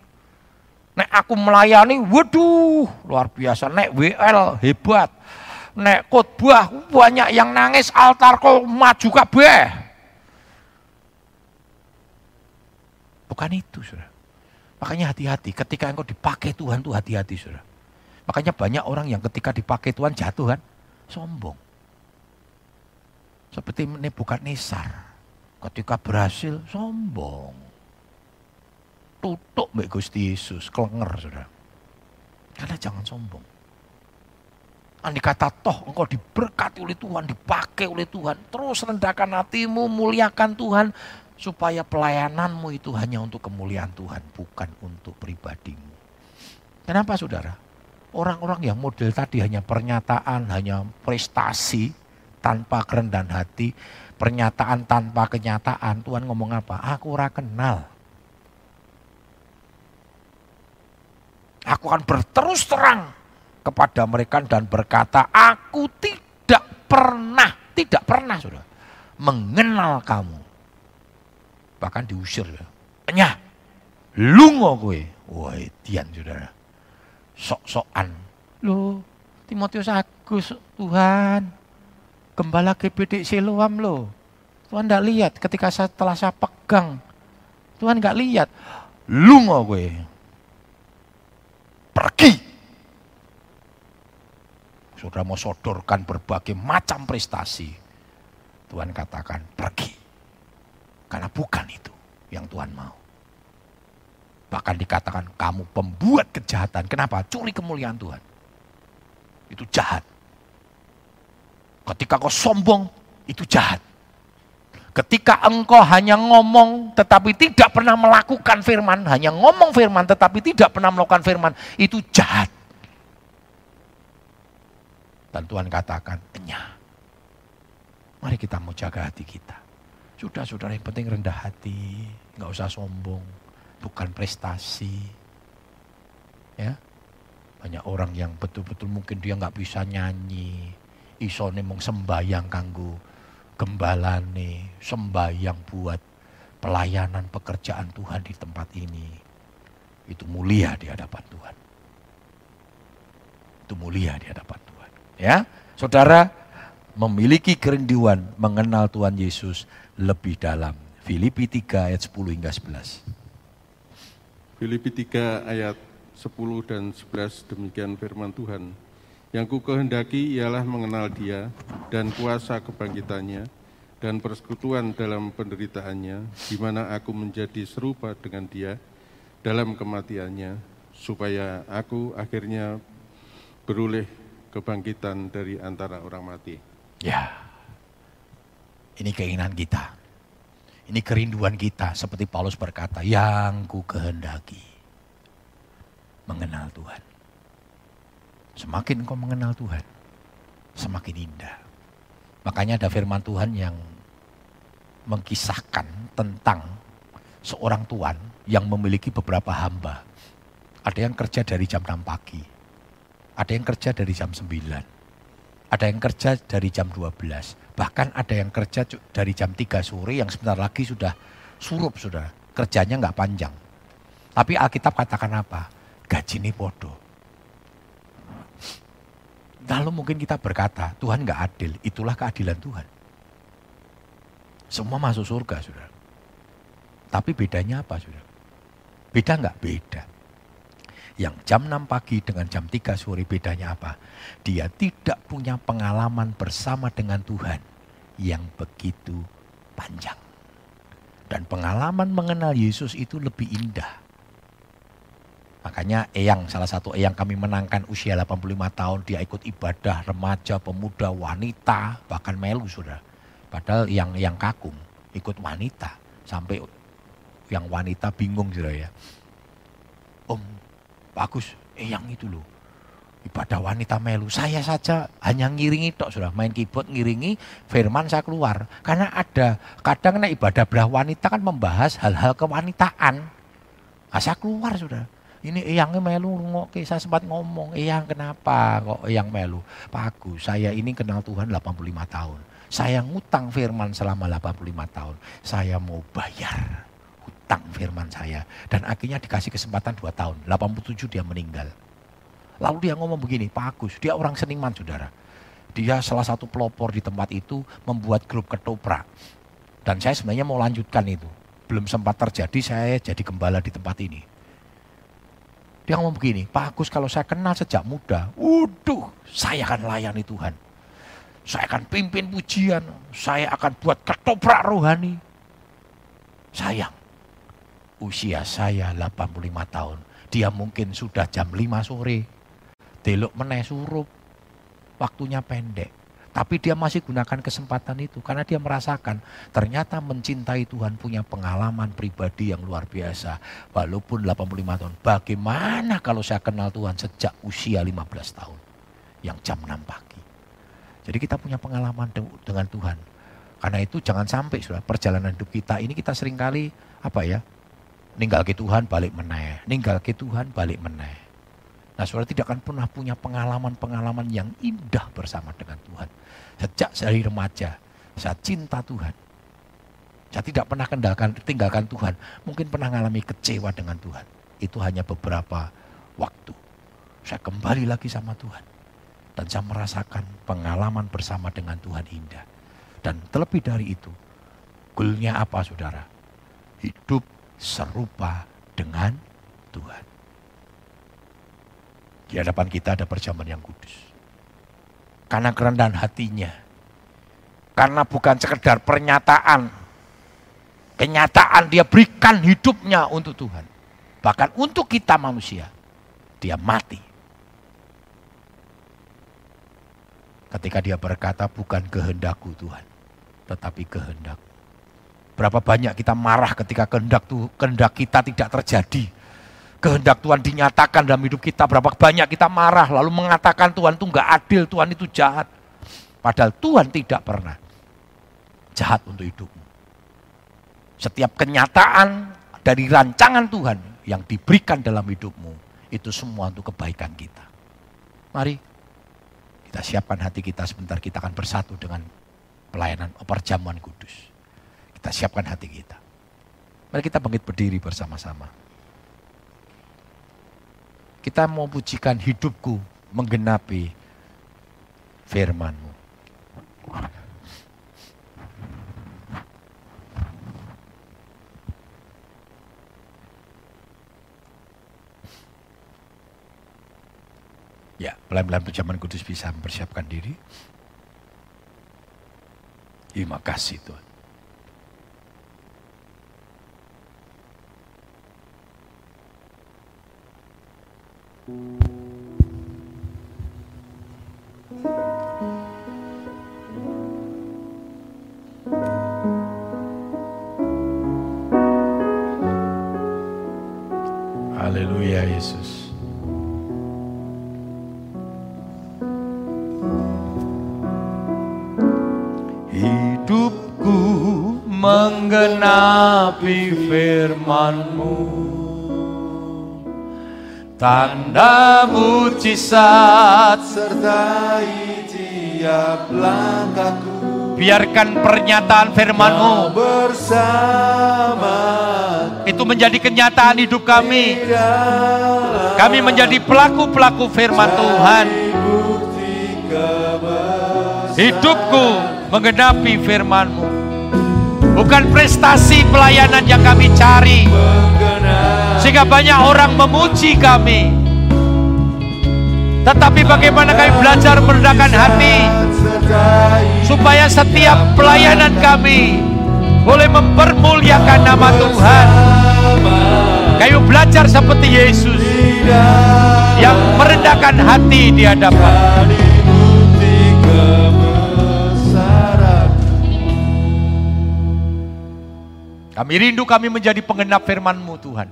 Nek aku melayani, waduh luar biasa. Nek WL hebat. Nek khotbah banyak yang nangis altar kok maju kabeh. Bukan itu sudah. Makanya hati-hati, ketika engkau dipakai Tuhan tuh hati-hati saudara. Makanya banyak orang yang ketika dipakai Tuhan jatuh kan, sombong. Seperti ini bukan Nesar, ketika berhasil sombong. Tutup Mbak Gusti Yesus, kelenger saudara. Karena jangan sombong. Andi kata toh engkau diberkati oleh Tuhan, dipakai oleh Tuhan. Terus rendahkan hatimu, muliakan Tuhan supaya pelayananmu itu hanya untuk kemuliaan Tuhan, bukan untuk pribadimu. Kenapa saudara? Orang-orang yang model tadi hanya pernyataan, hanya prestasi, tanpa kerendahan hati, pernyataan tanpa kenyataan. Tuhan ngomong apa? Aku ora kenal. Aku akan berterus terang kepada mereka dan berkata, aku tidak pernah, tidak pernah sudah mengenal kamu. Bahkan diusir ya. Enya, lungo gue. Wah, Tian saudara. Sok-sokan. Loh, Timotius Agus, Tuhan. Gembala GBD Siloam loh. Tuhan tidak lihat ketika saya, setelah saya pegang. Tuhan nggak lihat. Lungo gue pergi. Sudah mau sodorkan berbagai macam prestasi. Tuhan katakan pergi. Karena bukan itu yang Tuhan mau. Bahkan dikatakan kamu pembuat kejahatan. Kenapa? Curi kemuliaan Tuhan. Itu jahat. Ketika kau sombong, itu jahat. Ketika engkau hanya ngomong tetapi tidak pernah melakukan firman, hanya ngomong firman tetapi tidak pernah melakukan firman, itu jahat. Dan Tuhan katakan, enyah. Mari kita mau jaga hati kita. Sudah saudara yang penting rendah hati, nggak usah sombong, bukan prestasi. Ya, banyak orang yang betul-betul mungkin dia nggak bisa nyanyi, isone mong sembayang kanggo gembalane, sembahyang buat pelayanan pekerjaan Tuhan di tempat ini. Itu mulia di hadapan Tuhan. Itu mulia di hadapan Tuhan. Ya, saudara memiliki kerinduan mengenal Tuhan Yesus lebih dalam. Filipi 3 ayat 10 hingga 11. Filipi 3 ayat 10 dan 11 demikian firman Tuhan. Yang ku kehendaki ialah mengenal dia dan kuasa kebangkitannya dan persekutuan dalam penderitaannya, di mana aku menjadi serupa dengan dia dalam kematiannya, supaya aku akhirnya beroleh kebangkitan dari antara orang mati. Ya, ini keinginan kita. Ini kerinduan kita, seperti Paulus berkata, yang ku kehendaki mengenal Tuhan Semakin kau mengenal Tuhan, semakin indah. Makanya ada firman Tuhan yang mengkisahkan tentang seorang tuan yang memiliki beberapa hamba. Ada yang kerja dari jam 6 pagi, ada yang kerja dari jam 9, ada yang kerja dari jam 12, bahkan ada yang kerja dari jam 3 sore yang sebentar lagi sudah surup sudah, kerjanya nggak panjang. Tapi Alkitab katakan apa? Gaji ini bodoh. Lalu mungkin kita berkata, Tuhan nggak adil, itulah keadilan Tuhan. Semua masuk surga, sudah. Tapi bedanya apa, sudah? Beda nggak? Beda. Yang jam 6 pagi dengan jam 3 sore bedanya apa? Dia tidak punya pengalaman bersama dengan Tuhan yang begitu panjang. Dan pengalaman mengenal Yesus itu lebih indah Makanya Eyang, salah satu Eyang kami menangkan usia 85 tahun, dia ikut ibadah remaja, pemuda, wanita, bahkan melu sudah. Padahal yang yang kakung ikut wanita, sampai yang wanita bingung sudah ya. Om, bagus, Eyang itu loh. Ibadah wanita melu, saya saja hanya ngiringi tok sudah, main keyboard ngiringi, firman saya keluar. Karena ada, kadang ibadah belah wanita kan membahas hal-hal kewanitaan. Nah, saya keluar sudah ini eyangnya melu ngoke saya sempat ngomong eyang kenapa kok eyang melu? Pak Agus saya ini kenal Tuhan 85 tahun. Saya ngutang firman selama 85 tahun. Saya mau bayar hutang firman saya. Dan akhirnya dikasih kesempatan 2 tahun. 87 dia meninggal. Lalu dia ngomong begini Pak Agus dia orang seniman saudara. Dia salah satu pelopor di tempat itu membuat grup ketoprak. Dan saya sebenarnya mau lanjutkan itu. Belum sempat terjadi saya jadi gembala di tempat ini dia ngomong begini, Pak Agus kalau saya kenal sejak muda, waduh saya akan layani Tuhan. Saya akan pimpin pujian, saya akan buat ketoprak rohani. Sayang, usia saya 85 tahun, dia mungkin sudah jam 5 sore. Delok meneh surup, waktunya pendek. Tapi dia masih gunakan kesempatan itu karena dia merasakan ternyata mencintai Tuhan punya pengalaman pribadi yang luar biasa. Walaupun 85 tahun. Bagaimana kalau saya kenal Tuhan sejak usia 15 tahun? Yang jam 6 pagi. Jadi kita punya pengalaman dengan Tuhan. Karena itu jangan sampai sudah perjalanan hidup kita ini kita sering kali apa ya ninggal ke Tuhan balik meneh, ninggal ke Tuhan balik meneh. Nah saudara tidak akan pernah punya pengalaman-pengalaman yang indah bersama dengan Tuhan. Sejak dari remaja, saya cinta Tuhan. Saya tidak pernah kendalkan, tinggalkan Tuhan. Mungkin pernah mengalami kecewa dengan Tuhan. Itu hanya beberapa waktu. Saya kembali lagi sama Tuhan. Dan saya merasakan pengalaman bersama dengan Tuhan indah. Dan terlebih dari itu, goalnya apa saudara? Hidup serupa dengan Tuhan. Di hadapan kita ada perjamuan yang kudus. Karena kerendahan hatinya. Karena bukan sekedar pernyataan Kenyataan dia berikan hidupnya untuk Tuhan. Bahkan untuk kita manusia, dia mati. Ketika dia berkata bukan kehendakku Tuhan, tetapi kehendak. Berapa banyak kita marah ketika kehendak, kehendak kita tidak terjadi. Kehendak Tuhan dinyatakan dalam hidup kita. Berapa banyak kita marah lalu mengatakan Tuhan itu enggak adil, Tuhan itu jahat. Padahal Tuhan tidak pernah jahat untuk hidupmu. Setiap kenyataan dari rancangan Tuhan yang diberikan dalam hidupmu, itu semua untuk kebaikan kita. Mari kita siapkan hati kita sebentar, kita akan bersatu dengan pelayanan perjamuan kudus. Kita siapkan hati kita. Mari kita bangkit berdiri bersama-sama. Kita mau pujikan hidupku menggenapi firmanmu. Ya, pelan-pelan perjamuan kudus bisa mempersiapkan diri. Terima kasih Tuhan. Haleluya Yesus. menggenapi firmanmu Tanda mujizat sertai tiap langkahku. Biarkan pernyataan firmanmu bersama Itu menjadi kenyataan hidup kami. Kami menjadi pelaku-pelaku firman Tuhan. Hidupku menggenapi firmanmu Bukan prestasi pelayanan yang kami cari. Sehingga banyak orang memuji kami. Tetapi bagaimana kami belajar merendahkan hati. Supaya setiap pelayanan kami boleh mempermuliakan nama Tuhan. Kami belajar seperti Yesus yang merendahkan hati di hadapan. Kami rindu kami menjadi penggenap firman-Mu Tuhan.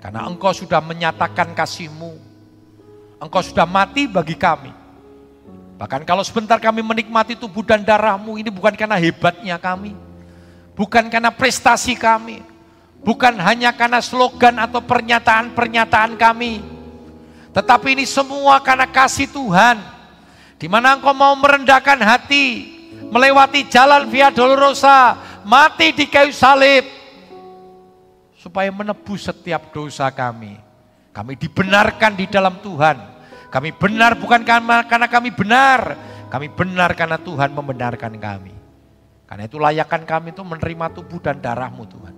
Karena Engkau sudah menyatakan kasih-Mu. Engkau sudah mati bagi kami. Bahkan kalau sebentar kami menikmati tubuh dan darah-Mu, ini bukan karena hebatnya kami. Bukan karena prestasi kami. Bukan hanya karena slogan atau pernyataan-pernyataan kami. Tetapi ini semua karena kasih Tuhan. Di mana engkau mau merendahkan hati, melewati jalan Via Dolorosa, mati di kayu salib supaya menebus setiap dosa kami. Kami dibenarkan di dalam Tuhan. Kami benar bukan karena, kami benar, kami benar karena Tuhan membenarkan kami. Karena itu layakan kami itu menerima tubuh dan darahmu Tuhan.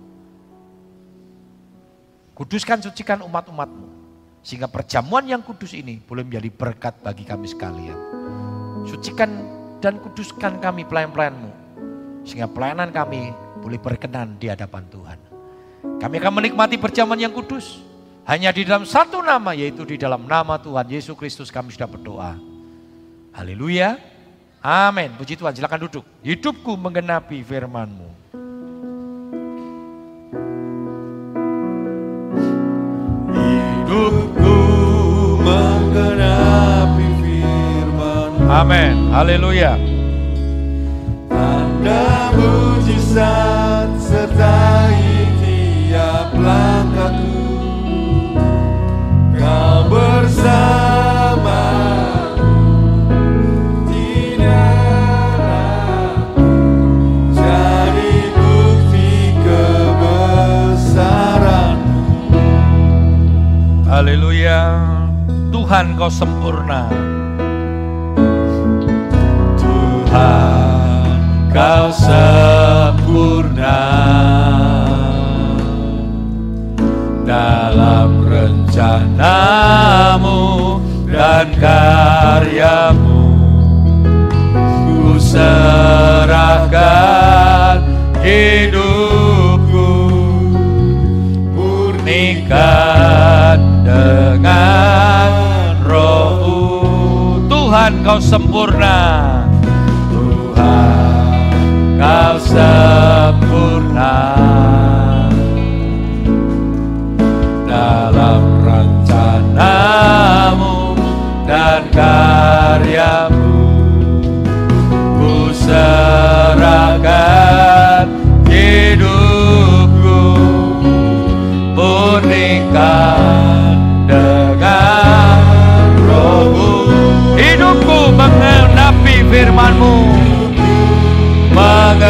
Kuduskan sucikan umat-umatmu. Sehingga perjamuan yang kudus ini boleh menjadi berkat bagi kami sekalian. Sucikan dan kuduskan kami pelayan-pelayanmu sehingga pelayanan kami boleh berkenan di hadapan Tuhan. Kami akan menikmati perjamuan yang kudus. Hanya di dalam satu nama, yaitu di dalam nama Tuhan Yesus Kristus kami sudah berdoa. Haleluya. Amin. Puji Tuhan, silakan duduk. Hidupku menggenapi firman-Mu. Hidupku menggenapi firman Amin. Haleluya. Mujizat sertai tiap langkahku Kau bersama Jadi bukti kebesaranmu Haleluya. Tuhan kau sempurna. Tuhan kau sempurna. Dalam rencanamu dan karyamu ku serahkan hidupku. Murnikan dengan rohmu. Tuhan kau sempurna. Sempurna dalam rencanamu dan karyamu. Ku serahkan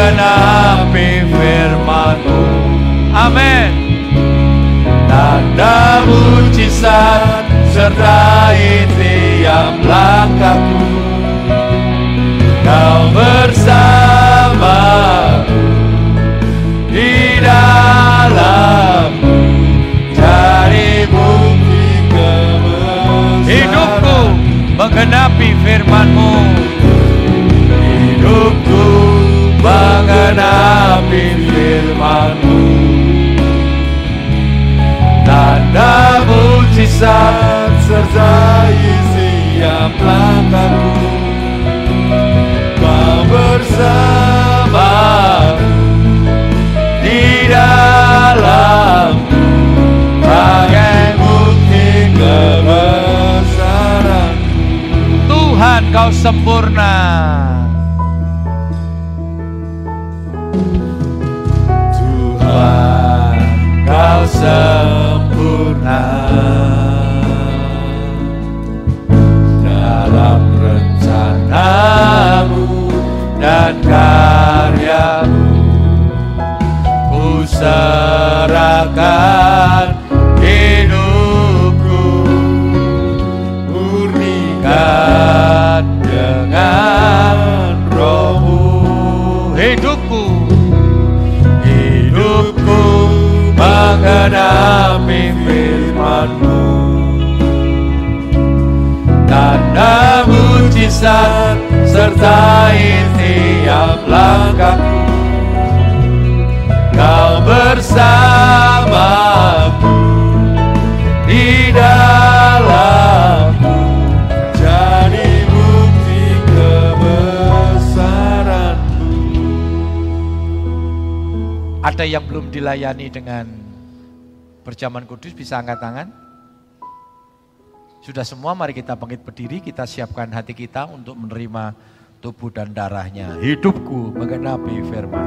mengenapi firmanmu Amin. Tanda mujizat sertai tiap langkahku Kau bersamaku di dalamku Jadi bukti kebesaran Hidupku mengenapi firmanmu. Mengenapi firmanmu. Tanda mujizat sertai siap langkahku. Kau bersamaku di dalamku Bagai bukti kebesaran Tuhan kau sempurna. Kau mujizat sertai tiap langkahku. Kau bersamaku di dalamku. Jadi bukti kebesaranmu Ada yang belum dilayani dengan berjaman kudus bisa angkat tangan? Sudah semua mari kita bangkit berdiri, kita siapkan hati kita untuk menerima tubuh dan darahnya. Hidupku mengenapi firman.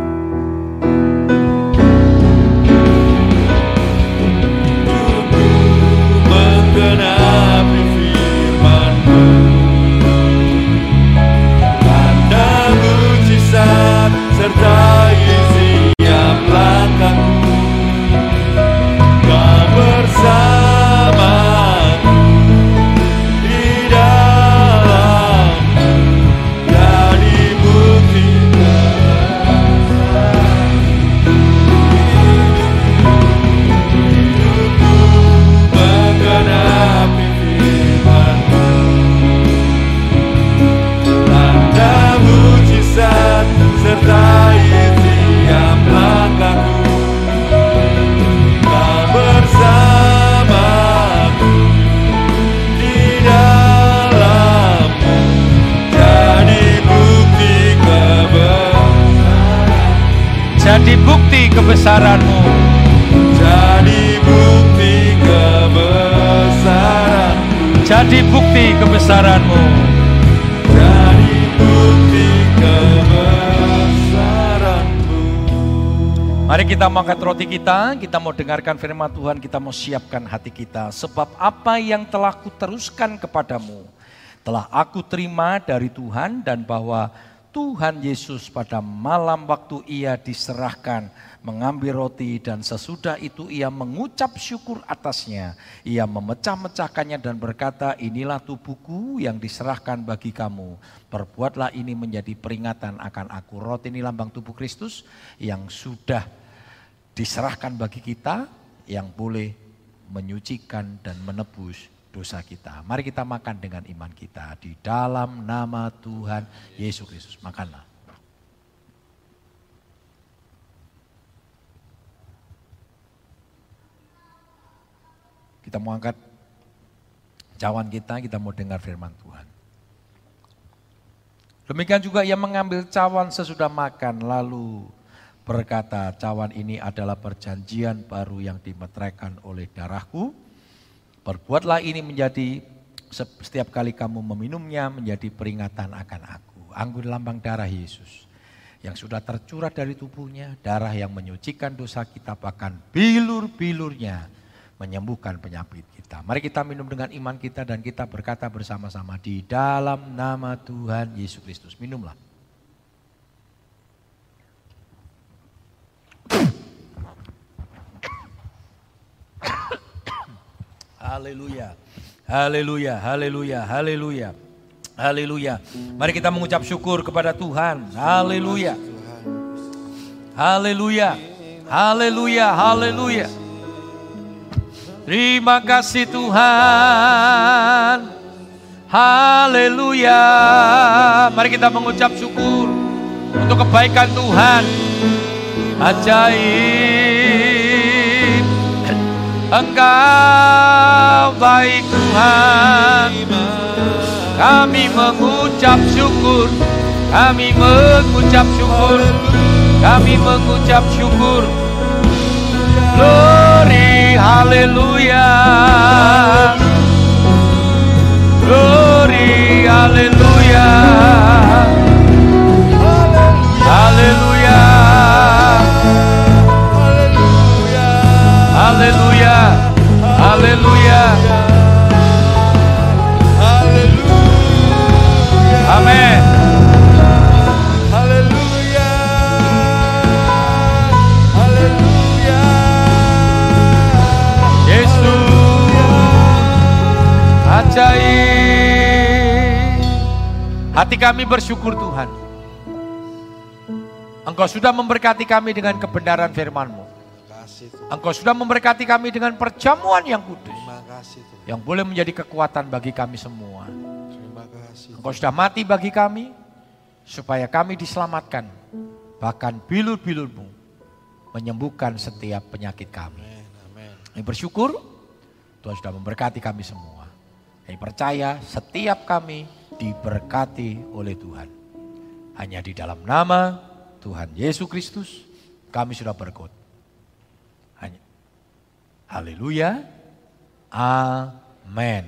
mengenapi firman-Mu. Mujizat sertai Jadi bukti kebesaranmu. Jadi bukti kebesaran. Jadi bukti kebesaranmu. Jadi bukti kebesaranmu Mari kita mau angkat roti kita, kita mau dengarkan firman Tuhan, kita mau siapkan hati kita. Sebab apa yang telah kuteruskan kepadamu, telah aku terima dari Tuhan dan bahwa Tuhan Yesus pada malam waktu ia diserahkan mengambil roti dan sesudah itu ia mengucap syukur atasnya. Ia memecah-mecahkannya dan berkata, inilah tubuhku yang diserahkan bagi kamu. Perbuatlah ini menjadi peringatan akan aku. Roti ini lambang tubuh Kristus yang sudah diserahkan bagi kita yang boleh menyucikan dan menebus dosa kita. Mari kita makan dengan iman kita di dalam nama Tuhan Yesus Kristus. Makanlah. Kita mau angkat cawan kita, kita mau dengar firman Tuhan. Demikian juga ia mengambil cawan sesudah makan lalu berkata, cawan ini adalah perjanjian baru yang dimeteraikan oleh darahku. Perbuatlah ini menjadi setiap kali kamu meminumnya menjadi peringatan akan aku. Anggur lambang darah Yesus yang sudah tercurah dari tubuhnya, darah yang menyucikan dosa kita bahkan bilur-bilurnya menyembuhkan penyakit kita. Mari kita minum dengan iman kita dan kita berkata bersama-sama di dalam nama Tuhan Yesus Kristus. Minumlah. Haleluya. Haleluya, haleluya, haleluya. Haleluya. Mari kita mengucap syukur kepada Tuhan. Haleluya. Haleluya. Haleluya, haleluya. Terima kasih Tuhan. Haleluya. Mari kita mengucap syukur untuk kebaikan Tuhan. Ajaib. Engkau baik Tuhan. Kami mengucap syukur. Kami mengucap syukur. Kami mengucap syukur. Glory, haleluya. Glory, haleluya. Haleluya. Haleluya. Amin. Haleluya. Ajaib. Hati kami bersyukur Tuhan. Engkau sudah memberkati kami dengan kebenaran firman-Mu. Kasih Tuhan. Engkau sudah memberkati kami dengan perjamuan yang kudus. Terima kasih Tuhan. Yang boleh menjadi kekuatan bagi kami semua. Terima kasih. Engkau sudah mati bagi kami. Supaya kami diselamatkan. Bahkan bilur-bilurmu menyembuhkan setiap penyakit kami. Kami bersyukur Tuhan sudah memberkati kami semua. Kami percaya setiap kami diberkati oleh Tuhan. Hanya di dalam nama Tuhan Yesus Kristus kami sudah berkut. Haleluya. Amin.